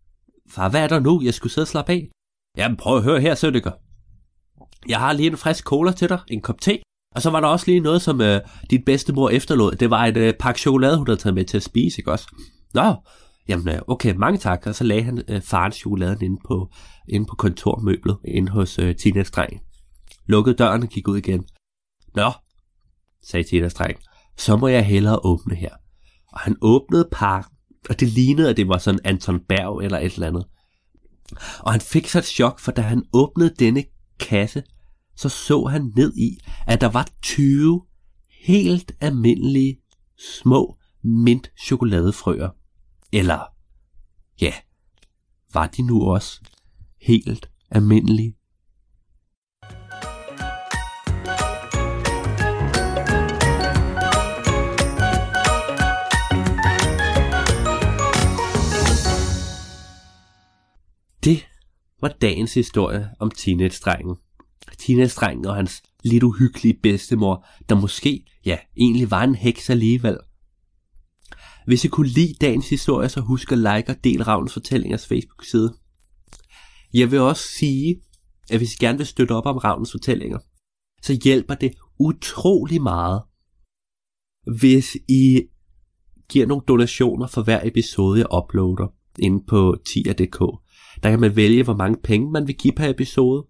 far, hvad er der nu? Jeg skulle sidde og slappe af. Jamen, prøv at høre her, Søddikker. Jeg har lige en frisk cola til dig, en kop te, og så var der også lige noget, som øh, dit bedstemor efterlod. Det var et øh, pakke chokolade, hun havde taget med til at spise, ikke også? Nå, jamen øh, okay, mange tak. Og så lagde han øh, farens chokoladen inde på, inde på kontormøblet, inde hos øh, Tinas dreng. Lukkede døren og gik ud igen. Nå, sagde Tinas dreng, så må jeg hellere åbne her. Og han åbnede pakken, og det lignede, at det var sådan Anton Berg eller et eller andet. Og han fik så et chok, for da han åbnede denne kasse, så så han ned i, at der var 20 helt almindelige små mint chokoladefrøer. Eller, ja, var de nu også helt almindelige? Var dagens historie om teenage-drengen. Teenage-drengen og hans lidt uhyggelige bedstemor, der måske, ja, egentlig var en heks alligevel. Hvis I kunne lide dagens historie, så husk at like og del Ravns Fortællingers Facebook-side. Jeg vil også sige, at hvis I gerne vil støtte op om Ravns Fortællinger, så hjælper det utrolig meget, hvis I giver nogle donationer for hver episode, jeg uploader inde på tier.dk. Der kan man vælge, hvor mange penge man vil give per episode.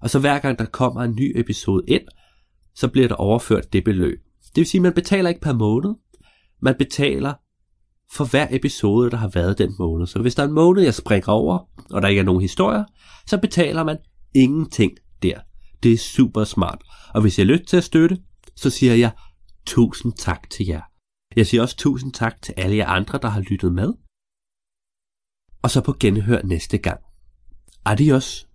Og så hver gang der kommer en ny episode ind, så bliver der overført det beløb. Det vil sige, at man betaler ikke per måned. Man betaler for hver episode, der har været den måned. Så hvis der er en måned, jeg springer over, og der ikke er nogen historier, så betaler man ingenting der. Det er super smart. Og hvis jeg har lyst til at støtte, så siger jeg tusind tak til jer. Jeg siger også tusind tak til alle jer andre, der har lyttet med og så på genhør næste gang. Adios.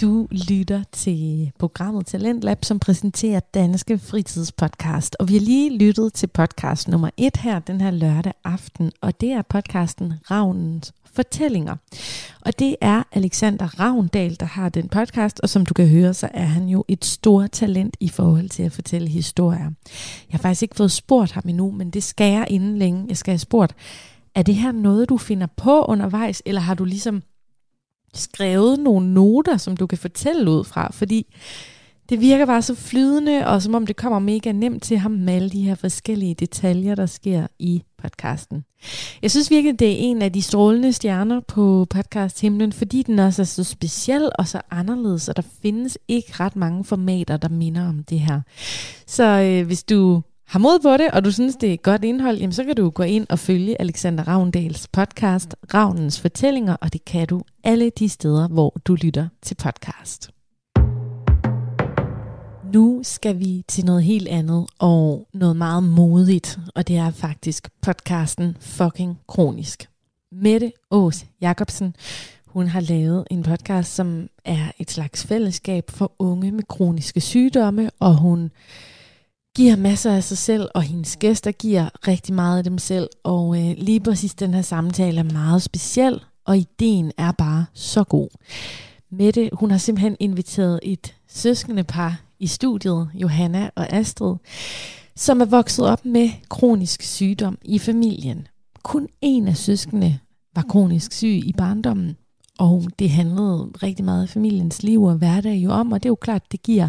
Du lytter til programmet Talentlab, som præsenterer Danske Fritidspodcast. Og vi har lige lyttet til podcast nummer et her den her lørdag aften, og det er podcasten Ravnens Fortællinger. Og det er Alexander Ravndal, der har den podcast, og som du kan høre, så er han jo et stort talent i forhold til at fortælle historier. Jeg har faktisk ikke fået spurgt ham endnu, men det skal jeg inden længe. Jeg skal have spurgt, er det her noget, du finder på undervejs, eller har du ligesom skrevet nogle noter, som du kan fortælle ud fra? Fordi det virker bare så flydende, og som om det kommer mega nemt til ham med alle de her forskellige detaljer, der sker i podcasten. Jeg synes virkelig, det er en af de strålende stjerner på podcast himlen, fordi den også er så speciel og så anderledes, og der findes ikke ret mange formater, der minder om det her. Så øh, hvis du har mod på det, og du synes, det er godt indhold, jamen så kan du gå ind og følge Alexander Ravndals podcast, Ravnens Fortællinger, og det kan du alle de steder, hvor du lytter til podcast. Nu skal vi til noget helt andet og noget meget modigt, og det er faktisk podcasten Fucking Kronisk. Mette Ås Jacobsen, hun har lavet en podcast, som er et slags fællesskab for unge med kroniske sygdomme, og hun giver masser af sig selv, og hendes gæster giver rigtig meget af dem selv. Og øh, lige præcis den her samtale er meget speciel, og ideen er bare så god. Mette, hun har simpelthen inviteret et søskende par i studiet, Johanna og Astrid, som er vokset op med kronisk sygdom i familien. Kun en af søskende var kronisk syg i barndommen, og det handlede rigtig meget af familiens liv og hverdag jo om, og det er jo klart, det giver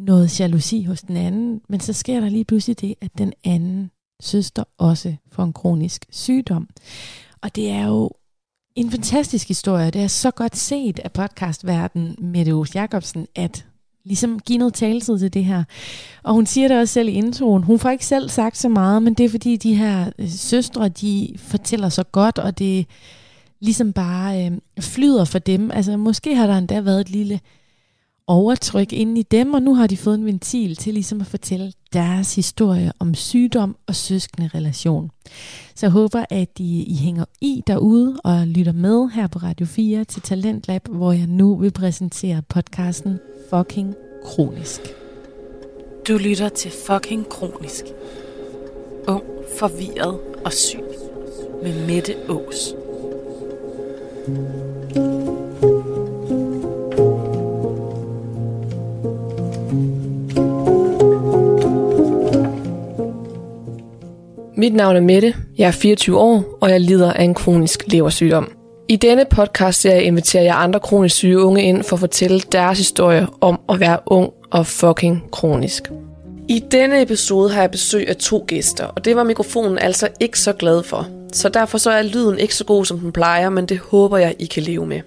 noget jalousi hos den anden, men så sker der lige pludselig det, at den anden søster også får en kronisk sygdom. Og det er jo en fantastisk historie. Det er så godt set af podcastverdenen med Aarhus Jacobsen, at ligesom give noget taletid til det her. Og hun siger det også selv i introen. Hun får ikke selv sagt så meget, men det er fordi de her øh, søstre, de fortæller så godt, og det ligesom bare øh, flyder for dem. Altså måske har der endda været et lille overtryk inde i dem, og nu har de fået en ventil til ligesom at fortælle deres historie om sygdom og søskende relation. Så jeg håber, at I, I hænger i derude og lytter med her på Radio 4 til Talentlab, hvor jeg nu vil præsentere podcasten Fucking Kronisk. Du lytter til Fucking Kronisk. Ung, forvirret og syg med Mette Ås. Mit navn er Mette, jeg er 24 år, og jeg lider af en kronisk leversygdom. I denne podcast serie inviterer jeg andre kronisk syge unge ind for at fortælle deres historie om at være ung og fucking kronisk. I denne episode har jeg besøg af to gæster, og det var mikrofonen altså ikke så glad for. Så derfor så er lyden ikke så god, som den plejer, men det håber jeg, I kan leve med.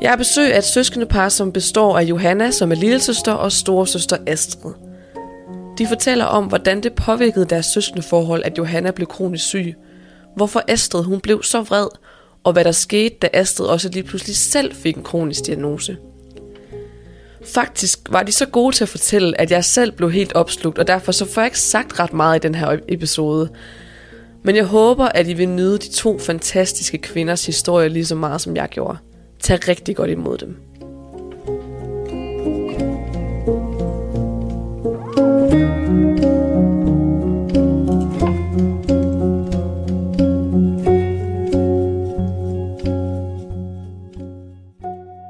Jeg har besøg af et søskende par, som består af Johanna, som er lillesøster, og storesøster Astrid. De fortæller om, hvordan det påvirkede deres søskende forhold, at Johanna blev kronisk syg. Hvorfor Astrid hun blev så vred, og hvad der skete, da Astrid også lige pludselig selv fik en kronisk diagnose. Faktisk var de så gode til at fortælle, at jeg selv blev helt opslugt, og derfor så får jeg ikke sagt ret meget i den her episode. Men jeg håber, at I vil nyde de to fantastiske kvinders historie lige så meget, som jeg gjorde. Tag rigtig godt imod dem.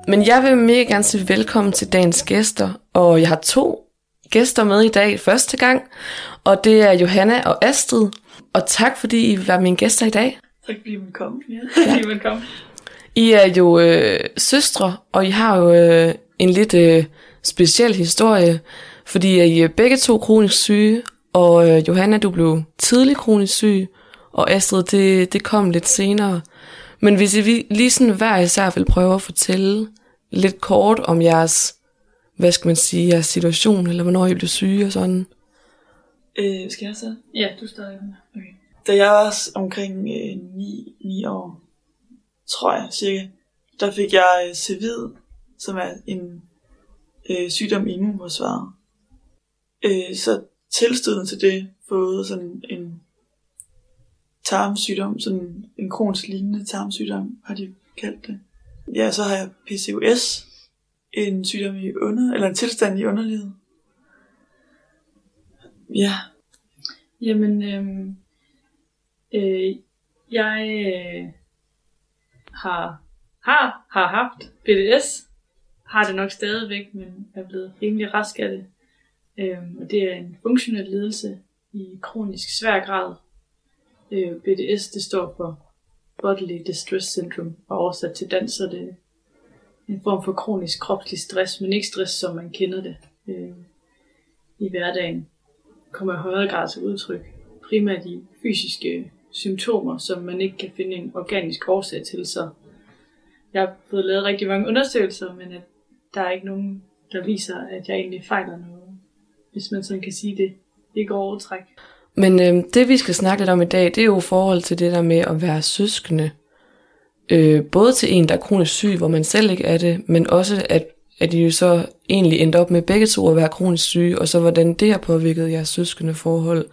Men jeg vil mega gerne sige velkommen til dagens gæster, og jeg har to gæster med i dag første gang, og det er Johanna og Astrid. Og tak fordi I var mine gæster i dag. Tak fordi I vil komme. Ja, I komme. I er jo øh, søstre, og I har jo øh, en lidt øh, speciel historie, fordi I er begge to kronisk syge, og øh, Johanna, du blev tidlig kronisk syg, og Astrid, det, det kom lidt senere. Men hvis I lige sådan hver især vil prøve at fortælle lidt kort om jeres, hvad skal man sige, jeres situation, eller hvornår I blev syge og sådan. Øh, skal jeg så? Ja, du starter. okay. Da jeg var omkring øh, 9, 9 år, tror jeg cirka, der fik jeg øh, cevid, som er en øh, sygdom i immunforsvaret. Øh, så tilstødende til det fået sådan en tarmsygdom, sådan en kronisk lignende tarmsygdom, har de kaldt det. Ja, så har jeg PCOS en sygdom i under, eller en tilstand i underlivet. Ja, Jamen, øhm, øh, jeg øh, har, har, har haft PDS, har det nok stadigvæk, men er blevet rimelig rask af det. Øhm, og det er en funktionel lidelse i kronisk svær grad. Øh, BDS, det står for Bodily Distress Syndrome, og oversat til dansk, så er det en form for kronisk kropslig stress, men ikke stress, som man kender det øh, i hverdagen kommer i højere grad til udtryk. Primært i fysiske symptomer, som man ikke kan finde en organisk årsag til. Så jeg har fået lavet rigtig mange undersøgelser, men at der er ikke nogen, der viser, at jeg egentlig fejler noget. Hvis man sådan kan sige det. Det går overtræk. Men øh, det vi skal snakke lidt om i dag, det er jo i forhold til det der med at være søskende. Øh, både til en, der er kronisk syg, hvor man selv ikke er det, men også at, at I jo så egentlig endte op med begge to at være kronisk syge, og så hvordan det har påvirket jeres søskende forhold.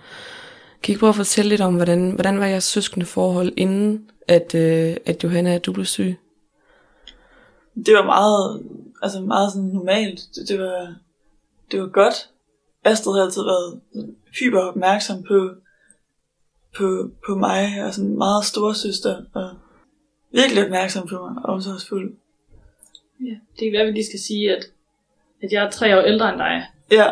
Kan I prøve at fortælle lidt om, hvordan, hvordan var jeres søskende forhold, inden at, øh, at Johanna du blev syg? det var meget, altså meget sådan normalt. Det, det, var, det var godt. Astrid har altid været hyper opmærksom på, på, på mig, og sådan meget store søster, og virkelig opmærksom på mig, og omsorgsfuld. Ja. Det kan være, at vi lige skal sige, at, at jeg er tre år ældre end dig. Ja,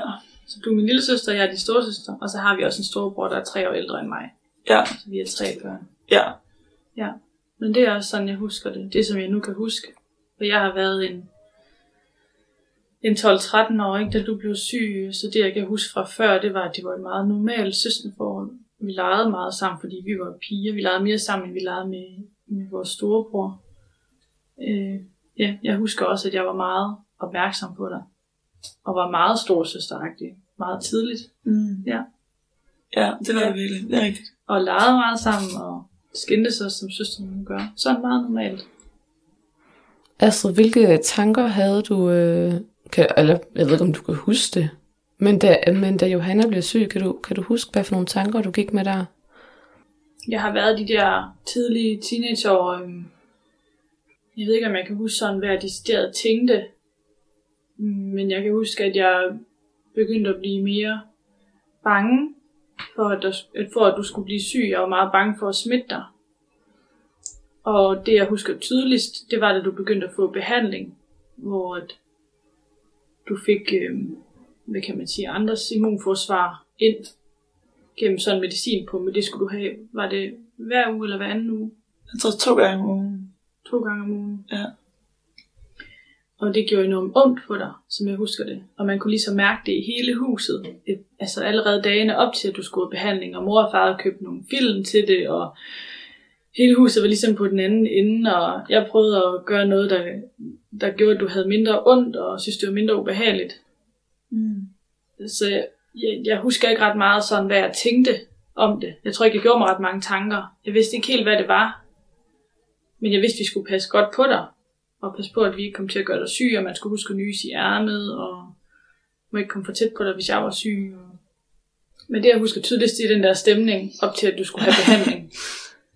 Så du er min lille søster, jeg er din store søster, og så har vi også en storebror, der er tre år ældre end mig. ja, Så vi er tre børn. ja, Ja, men det er også sådan, jeg husker det. Det, som jeg nu kan huske. For jeg har været en, en 12-13 år, ikke, da du blev syg. Så det, jeg kan huske fra før, det var, at det var et meget normalt søsterforhold. Vi legede meget sammen, fordi vi var piger. Vi legede mere sammen, end vi legede med, med vores storebror. Øh, ja, jeg husker også, at jeg var meget opmærksom på dig. Og var meget stor søsteragtig. Meget tidligt. mm. Ja. ja, det var Ja. det virkelig. Det er rigtigt. Og legede meget sammen, og skændtes os, som søsterne gør. Sådan meget normalt. Astrid, hvilke tanker havde du, øh, kan, eller jeg ved ikke, om du kan huske det, men da, men da Johanna blev syg, kan du, kan du huske, hvad for nogle tanker du gik med der? Jeg har været de der tidlige teenageår. øhm, Jeg ved ikke, om jeg kan huske sådan, hvad jeg decideret tænkte. Men jeg kan huske, at jeg begyndte at blive mere bange for, at, der, for at du skulle blive syg. Jeg var meget bange for at smitte dig. Og det, jeg husker tydeligst, det var, da du begyndte at få behandling, hvor at du fik, øhm, hvad kan man sige, andres immunforsvar ind gennem sådan medicin på, men det skulle du have, var det hver uge eller hver anden uge? Jeg tror to gange om ugen. To gange om ugen. Ja. Og det gjorde enormt ondt på dig, som jeg husker det. Og man kunne ligesom mærke det i hele huset. Et, altså allerede dagene op til, at du skulle have behandling. Og mor og far havde købt nogle film til det, og hele huset var ligesom på den anden ende. Og jeg prøvede at gøre noget, der, der gjorde, at du havde mindre ondt, og synes, det var mindre ubehageligt. Mm. Så jeg, jeg, jeg husker ikke ret meget sådan, hvad jeg tænkte om det. Jeg tror ikke, jeg gjorde mig ret mange tanker. Jeg vidste ikke helt, hvad det var. Men jeg vidste, vi skulle passe godt på dig. Og passe på, at vi ikke kom til at gøre dig syg, og man skulle huske at nyse i ærmet, og må ikke komme for tæt på dig, hvis jeg var syg. Og... Men det, jeg husker tydeligst, det er den der stemning, op til, at du skulle have behandling.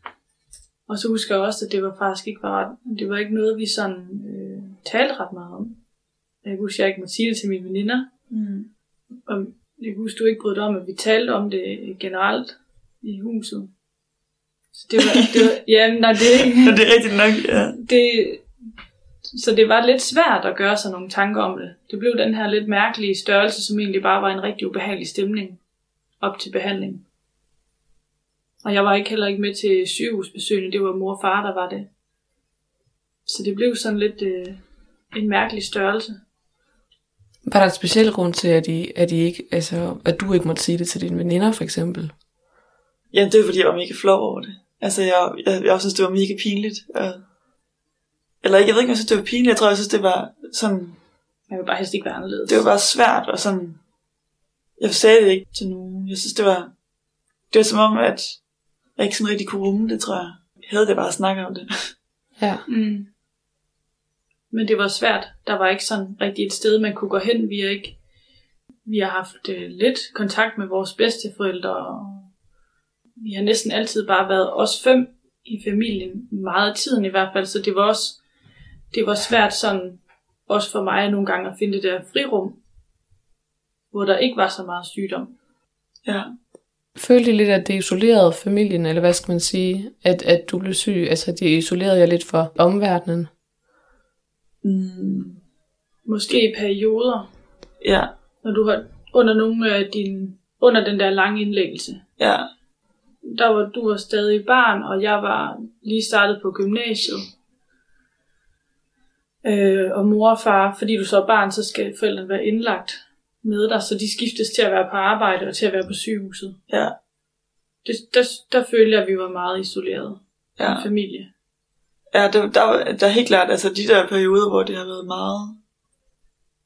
og så husker jeg også, at det var faktisk ikke var ret, det var ikke noget, vi sådan øh, talte ret meget om. Jeg husker, jeg ikke måtte sige det til mine veninder. Mm. Og jeg kan huske, du ikke brød dig om, at vi talte om det generelt i huset. Så det var, det var ja, nej, det, er ikke- det er rigtigt nok, ja. det, så det var lidt svært at gøre sig nogle tanker om det. Det blev den her lidt mærkelige størrelse, som egentlig bare var en rigtig ubehagelig stemning op til behandling. Og jeg var ikke heller ikke med til sygehusbesøgene, det var mor og far, der var det. Så det blev sådan lidt øh, en mærkelig størrelse. Var der en speciel grund til, at, I, at, I ikke, altså, at du ikke måtte sige det til dine veninder, for eksempel? Jamen, det var fordi, jeg var mega flov over det. Altså, jeg, jeg, jeg synes, det var mega pinligt. Og... Eller jeg ved ikke, om jeg synes, det var pinligt. Jeg tror, jeg synes, det var sådan... Jeg vil bare helst ikke være anderledes. Det var bare svært, og sådan... Jeg sagde det ikke til nogen. Jeg synes, det var... Det var som om, at jeg ikke sådan rigtig kunne rumme det, tror jeg. Jeg havde det bare at snakke om det. Ja. Mm. Men det var svært. Der var ikke sådan rigtig et sted, man kunne gå hen. Vi har ikke vi har haft øh, lidt kontakt med vores bedsteforældre. Og vi har næsten altid bare været os fem i familien. Meget af tiden i hvert fald. Så det var også det var svært sådan også for mig nogle gange at finde det der frirum, hvor der ikke var så meget sygdom. Ja. Følte I lidt, at det isolerede familien, eller hvad skal man sige, at, at du blev syg? Altså, de isolerede jer lidt fra omverdenen? Mm, Måske i perioder, ja. når du har under nogle af din, under den der lange indlæggelse. Ja. Der var du var stadig barn, og jeg var lige startet på gymnasiet. Øh, og mor og far, fordi du så er barn, så skal forældrene være indlagt med dig, så de skiftes til at være på arbejde og til at være på sygehuset. Ja. Det, der, der følte jeg, at vi var meget isoleret Ja. som familie. Ja, der, der, der er helt klart, altså de der perioder, hvor det har været meget,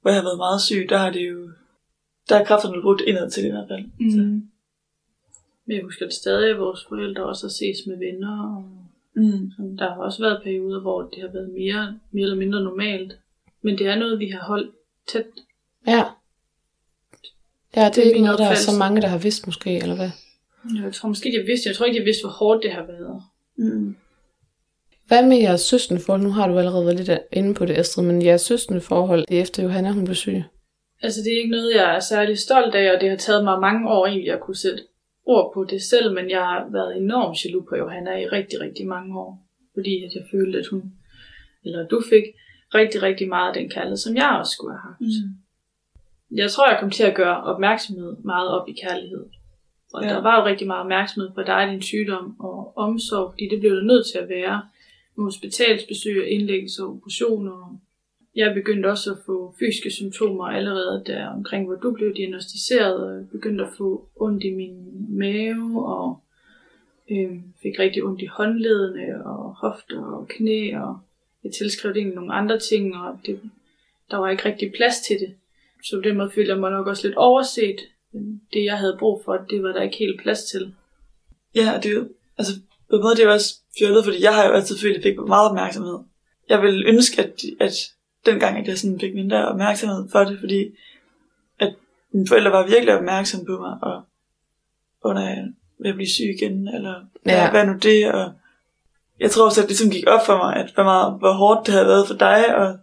hvor jeg har været meget syg, der har det jo, der er kræfterne brugt indad til i hvert fald. Så, Mm. Men jeg husker det stadig, at vores forældre også har ses med venner. Og mm, sådan. Der har også været perioder, hvor det har været mere, mere eller mindre normalt. Men det er noget, vi har holdt tæt. Ja. Ja, det, Det er ikke noget, der er så mange, der har vidst måske, eller hvad? Jeg tror måske, de har vidst, jeg tror ikke, de har vidst, hvor hårdt det har været. mm, Hvad med jeres søskende forhold? Nu har du allerede været lidt inde på det, Astrid, men jeres søskende forhold, det er efter Johanna, hun blev syg. Altså, det er ikke noget, jeg er særlig stolt af, og det har taget mig mange år egentlig at kunne sætte ord på det selv, men jeg har været enormt jaloux på Johanna i rigtig, rigtig mange år. Fordi at jeg følte, at hun, eller du fik rigtig, rigtig meget af den kærlighed, som jeg også skulle have haft. mm, Jeg tror, jeg kom til at gøre opmærksomhed meget op i kærlighed. Og Ja. der var jo rigtig meget opmærksomhed på dig, din sygdom og omsorg, fordi det blev der nødt til at være med hospitalsbesøg indlæggelse og operationer. Jeg begyndte også at få fysiske symptomer allerede der omkring, hvor du blev diagnostiseret, jeg begyndte at få ondt i min mave, og øh, fik rigtig ondt i håndledene og hofter og knæ, og jeg tilskrev det egentlig nogle andre ting, og det, der var ikke rigtig plads til det. Så på den måde følte jeg mig nok også lidt overset. Det, jeg havde brug for, det var der ikke helt plads til. Ja, det er jo, altså på en måde det er jo også fjollet, fordi jeg har jo altid følt, at jeg fik meget opmærksomhed. Jeg ville ønske, at, at dengang, at jeg sådan fik mindre opmærksomhed for det, fordi at mine forældre var virkelig opmærksomme på mig, og under jeg ved at blive syg igen, eller ja. Hvad nu det, og jeg tror også, at det ligesom gik op for mig, at hvor, meget, hvor hårdt det havde været for dig, og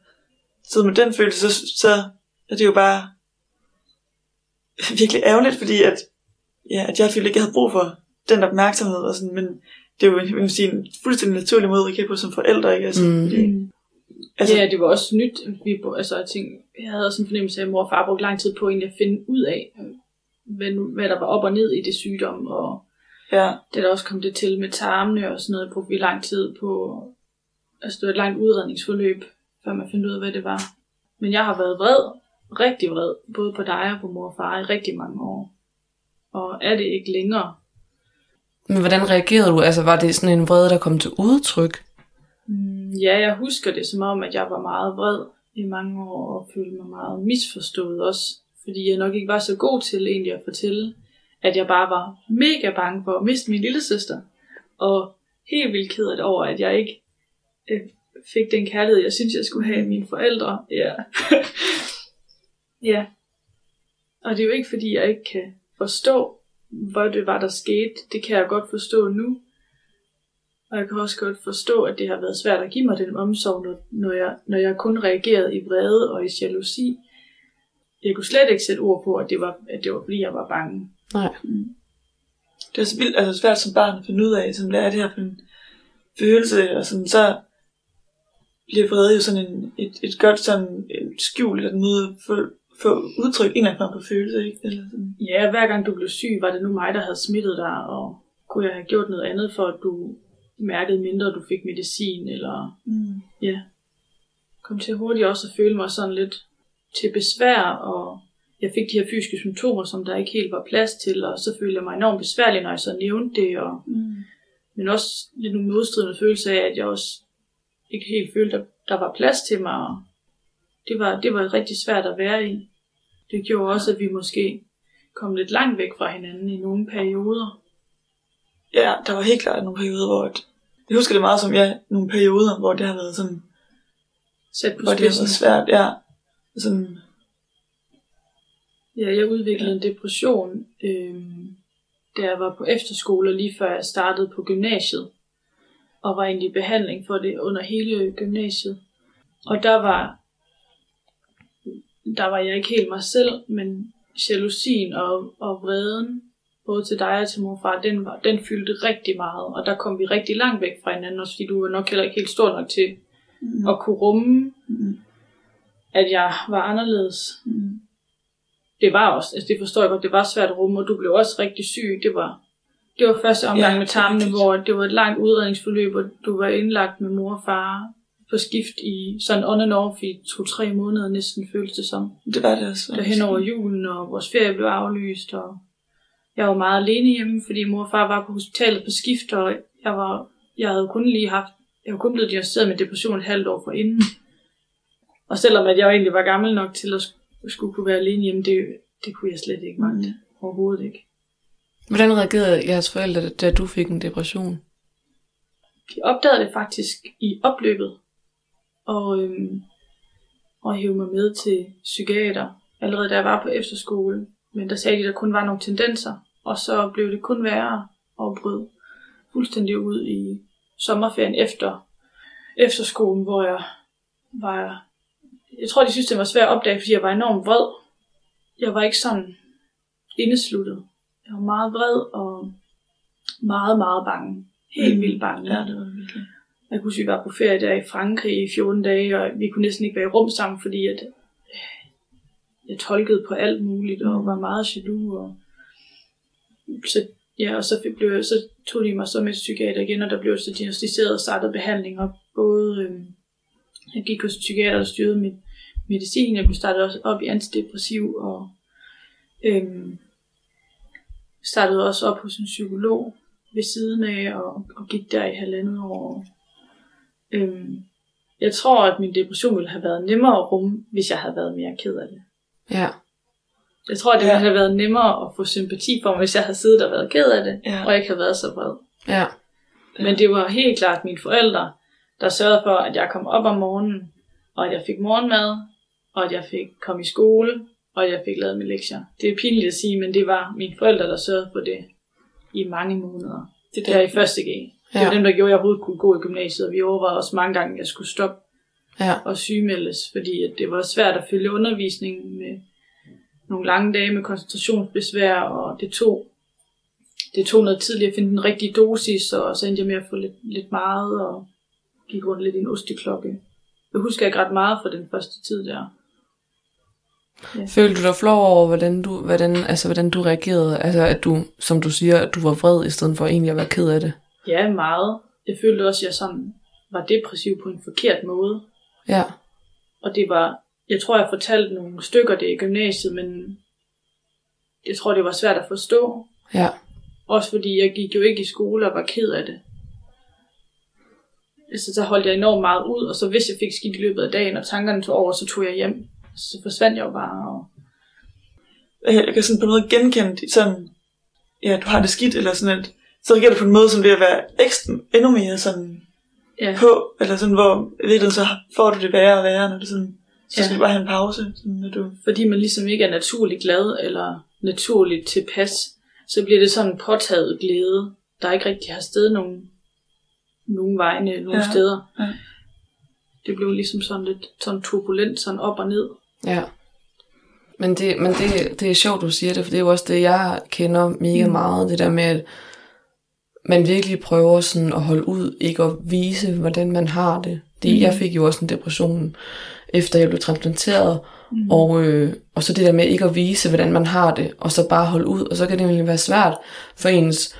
så med den følelse, så, så er det jo bare virkelig ærgerligt, fordi at, ja, at jeg følte ikke, jeg havde brug for den opmærksomhed, og sådan, men det er jo jeg vil sige, en fuldstændig naturlig måde at reagere på som forældre, ikke? Altså, Mm. fordi, Altså, ja, det var også nyt. Vi, altså, jeg, tænkte, jeg havde også en fornemmelse af, at mor og far brugte lang tid på egentlig at finde ud af, øh, hvad, hvad der var op og ned i det sygdom. Og ja, det der også kom det til med tarmene og sådan noget, brugte vi lang tid på. Altså, det var et langt udredningsforløb, før man fandt ud af, hvad det var. Men jeg har været vred, rigtig vred, både på dig og på mor og far i rigtig mange år. Og er det ikke længere. Men hvordan reagerede du? Altså, var det sådan en vrede, der kom til udtryk? Mm, ja, jeg husker det som om, at jeg var meget vred i mange år og følte mig meget misforstået også. Fordi jeg nok ikke var så god til egentlig at fortælle, at jeg bare var mega bange for at miste min lille søster. Og helt vildt ked over, at jeg ikke øh, fik den kærlighed, jeg synes, jeg skulle have af mine forældre. Ja. ja. Og det er jo ikke, fordi jeg ikke kan forstå, hvad det var, der skete. Det kan jeg godt forstå nu. Og jeg kan også godt forstå, at det har været svært at give mig den omsorg, når, når, jeg, når jeg kun reagerede i vrede og i jalousi. Jeg kunne slet ikke sætte ord på, at det var, at det var fordi, jeg var bange. Nej. det er så vildt, altså svært som barn at finde ud af, sådan, hvad er det her for en følelse, og sådan, så bliver vrede jo sådan en, et, et godt sådan et skjul, eller en måde få, få udtryk en eller anden for følelse, ikke? Eller sådan. Ja, hver gang du blev syg, var det nu mig, der havde smittet dig, og kunne jeg have gjort noget andet, for at du mærkede mindre, at du fik medicin, eller Mm. ja, kom til hurtigt også at føle mig sådan lidt til besvær, og jeg fik de her fysiske symptomer, som der ikke helt var plads til, og så følte jeg mig enormt besværlig, når jeg så nævnte det, og Mm. men også lidt nogle modstridende følelse af, at jeg også ikke helt følte, at der var plads til mig. Og det var, det var rigtig svært at være i. Det gjorde også, at vi måske kom lidt langt væk fra hinanden i nogle perioder. Ja, der var helt klart nogle perioder, hvor at, jeg husker det meget som, ja, nogle perioder, hvor det har været sådan, Sat på hvor det har været svært, ja. Sådan, Ja, jeg udviklede en depression, øh, da jeg var på efterskole, lige før jeg startede på gymnasiet. Og var egentlig i behandling for det under hele gymnasiet. Og der var der var jeg ikke helt mig selv, men jalousien og, og vreden, både til dig og til morfar, den, var, den fyldte rigtig meget, og der kom vi rigtig langt væk fra hinanden, også fordi du var nok heller ikke helt stor nok til Mm. at kunne rumme, Mm. at jeg var anderledes. Mm. Det var også, altså det forstår jeg godt, det var svært at rumme, og du blev også rigtig syg. Det var, det var første omgang Ja, med tarmene, hvor det var et langt udredningsforløb, og du var indlagt med mor og far på skift i sådan on and off i to-tre måneder næsten føltes det som. Det var det også. Der hen over julen, og vores ferie blev aflyst, og jeg var meget alene hjemme, fordi mor og far var på hospitalet på skift, og jeg, var, jeg havde kun lige haft, jeg var kun blevet diagnosticeret med depression et halvt år forinden. Og selvom at jeg egentlig var gammel nok til at sk- skulle kunne være alene hjemme, det, det kunne jeg slet ikke magte. Mm. Overhovedet ikke. Hvordan reagerede jeres forældre, da du fik en depression? De opdagede det faktisk i opløbet, og, øhm, og hævde mig med til psykiater, allerede da jeg var på efterskole. Men der sagde de, at der kun var nogle tendenser, og så blev det kun værre og brød fuldstændig ud i sommerferien efter efterskolen, hvor jeg var... Jeg tror, de synes, det var svært at opdage, fordi jeg var enormt vred. Jeg var ikke sådan indesluttet. Jeg var meget vred og meget, meget bange. Helt Mm. vildt bange. Ja, det var virkelig. Jeg kunne huske, vi var på ferie der i Frankrig i 14 dage, og vi kunne næsten ikke være i rum sammen, fordi at jeg tolkede på alt muligt, og var meget jaloux. Og, så, ja, og så, blev, så tog de mig så med psykiater igen, og der blev så diagnostiseret og startet behandling op. Både, øh, jeg gik hos psykiater, der styrede mit medicin, jeg blev startet også op i antidepressiv, og øh, startede også op hos en psykolog ved siden af, og, og gik der i halvandet år. Øhm, jeg tror, at min depression ville have været nemmere at rumme, hvis jeg havde været mere ked af det. Ja. Jeg tror, det Ja. ville have været nemmere at få sympati for mig, hvis jeg havde siddet og været ked af det, Ja. og ikke havde været så vred. Ja. Men det var helt klart mine forældre, der sørgede for, at jeg kom op om morgenen, og at jeg fik morgenmad, og at jeg fik kom i skole, og at jeg fik lavet mine lektier. Det er pinligt at sige, men det var mine forældre, der sørgede for det i mange måneder. Det Der i første G. Det Ja. var dem, der gjorde, at jeg overhovedet kunne gå i gymnasiet, og vi overvejede også mange gange, at jeg skulle stoppe Ja. og sygemeldes, fordi at det var svært at følge undervisningen med nogle lange dage med koncentrationsbesvær, og det tog, det tog noget tid lige at finde den rigtige dosis, og så endte jeg med at få lidt, lidt meget, og gik rundt lidt i en osteklokke. Jeg husker ikke ret meget fra den første tid der. Følte du dig flov over, hvordan du, hvordan, altså, hvordan du reagerede? Altså, at du, som du siger, at du var vred, i stedet for egentlig at være ked af det? Ja, meget. Jeg følte også, at jeg sådan var depressiv på en forkert måde. Ja. Og det var, jeg tror, jeg fortalte nogle stykker det i gymnasiet, men jeg tror, det var svært at forstå. Ja. Også fordi jeg gik jo ikke i skole og var ked af det. Altså, så holdt jeg enormt meget ud, og så hvis jeg fik skidt i løbet af dagen, og tankerne tog over, så tog jeg hjem. Så forsvandt jeg jo bare. Og... jeg jeg kan sådan på måde genkende det, sådan, ja, du har det skidt, eller sådan at, så reagerer du på en måde, som ved at være ekstra, endnu mere sådan Ja, på, eller sådan, hvor i virkeligheden så får du det værre og værre, når du sådan, så Ja. skal du bare have en pause, sådan, når du, fordi man ligesom ikke er naturligt glad, eller naturligt tilpas, så bliver det sådan en påtaget glæde, der ikke rigtig har sted nogen, nogen vegne, nogen Ja. steder. Ja. Det blev ligesom sådan lidt sådan turbulent, sådan op og ned. Ja. Men, det, men det, det er sjovt, du siger det, for det er jo også det, jeg kender mega Mm. meget. Det der med, at man virkelig prøver sådan at holde ud, ikke at vise, hvordan man har det. det Mm. Jeg fik jo også en depression, efter jeg blev transplanteret. Mm. Og, øh, og så det der med ikke at vise, hvordan man har det, og så bare holde ud. Og så kan det egentlig være svært for ens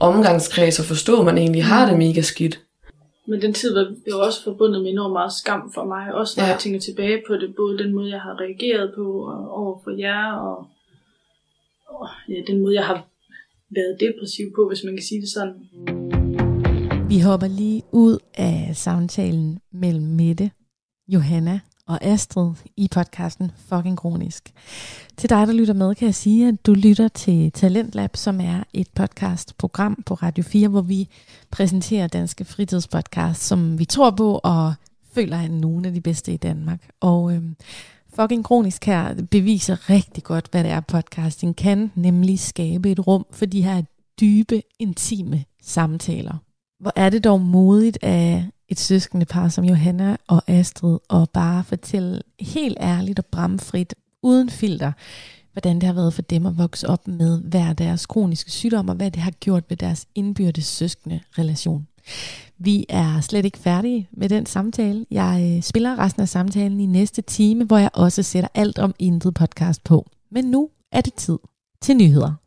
omgangskreds at forstå, at man egentlig har det mega skidt. Men den tid var jo også forbundet med enormt meget skam for mig. Også når Ja. ja. jeg tænker tilbage på det. Både den måde, jeg har reageret på og over for jer. Og, og ja, den måde, jeg har været depressiv på, hvis man kan sige det sådan. Vi hopper lige ud af samtalen mellem Mette, Johanna og Astrid i podcasten Fucking Kronisk. Til dig, der lytter med, kan jeg sige, at du lytter til Talentlab, som er et podcastprogram på Radio 4, hvor vi præsenterer danske fritidspodcasts, som vi tror på og føler er nogle af de bedste i Danmark. Og øhm, Fucking Kronisk her beviser rigtig godt, hvad det er, podcasting kan, nemlig skabe et rum for de her dybe, intime samtaler. Hvor er det dog modigt af et søskende par som Johanna og Astrid, og bare fortælle helt ærligt og bramfrit, uden filter, hvordan det har været for dem at vokse op med hver deres kroniske sygdom, og hvad det har gjort ved deres indbyrdes søskende relation. Vi er slet ikke færdige med den samtale. Jeg øh, spiller resten af samtalen i næste time, hvor jeg også sætter alt om intet podcast på. Men nu er det tid til nyheder.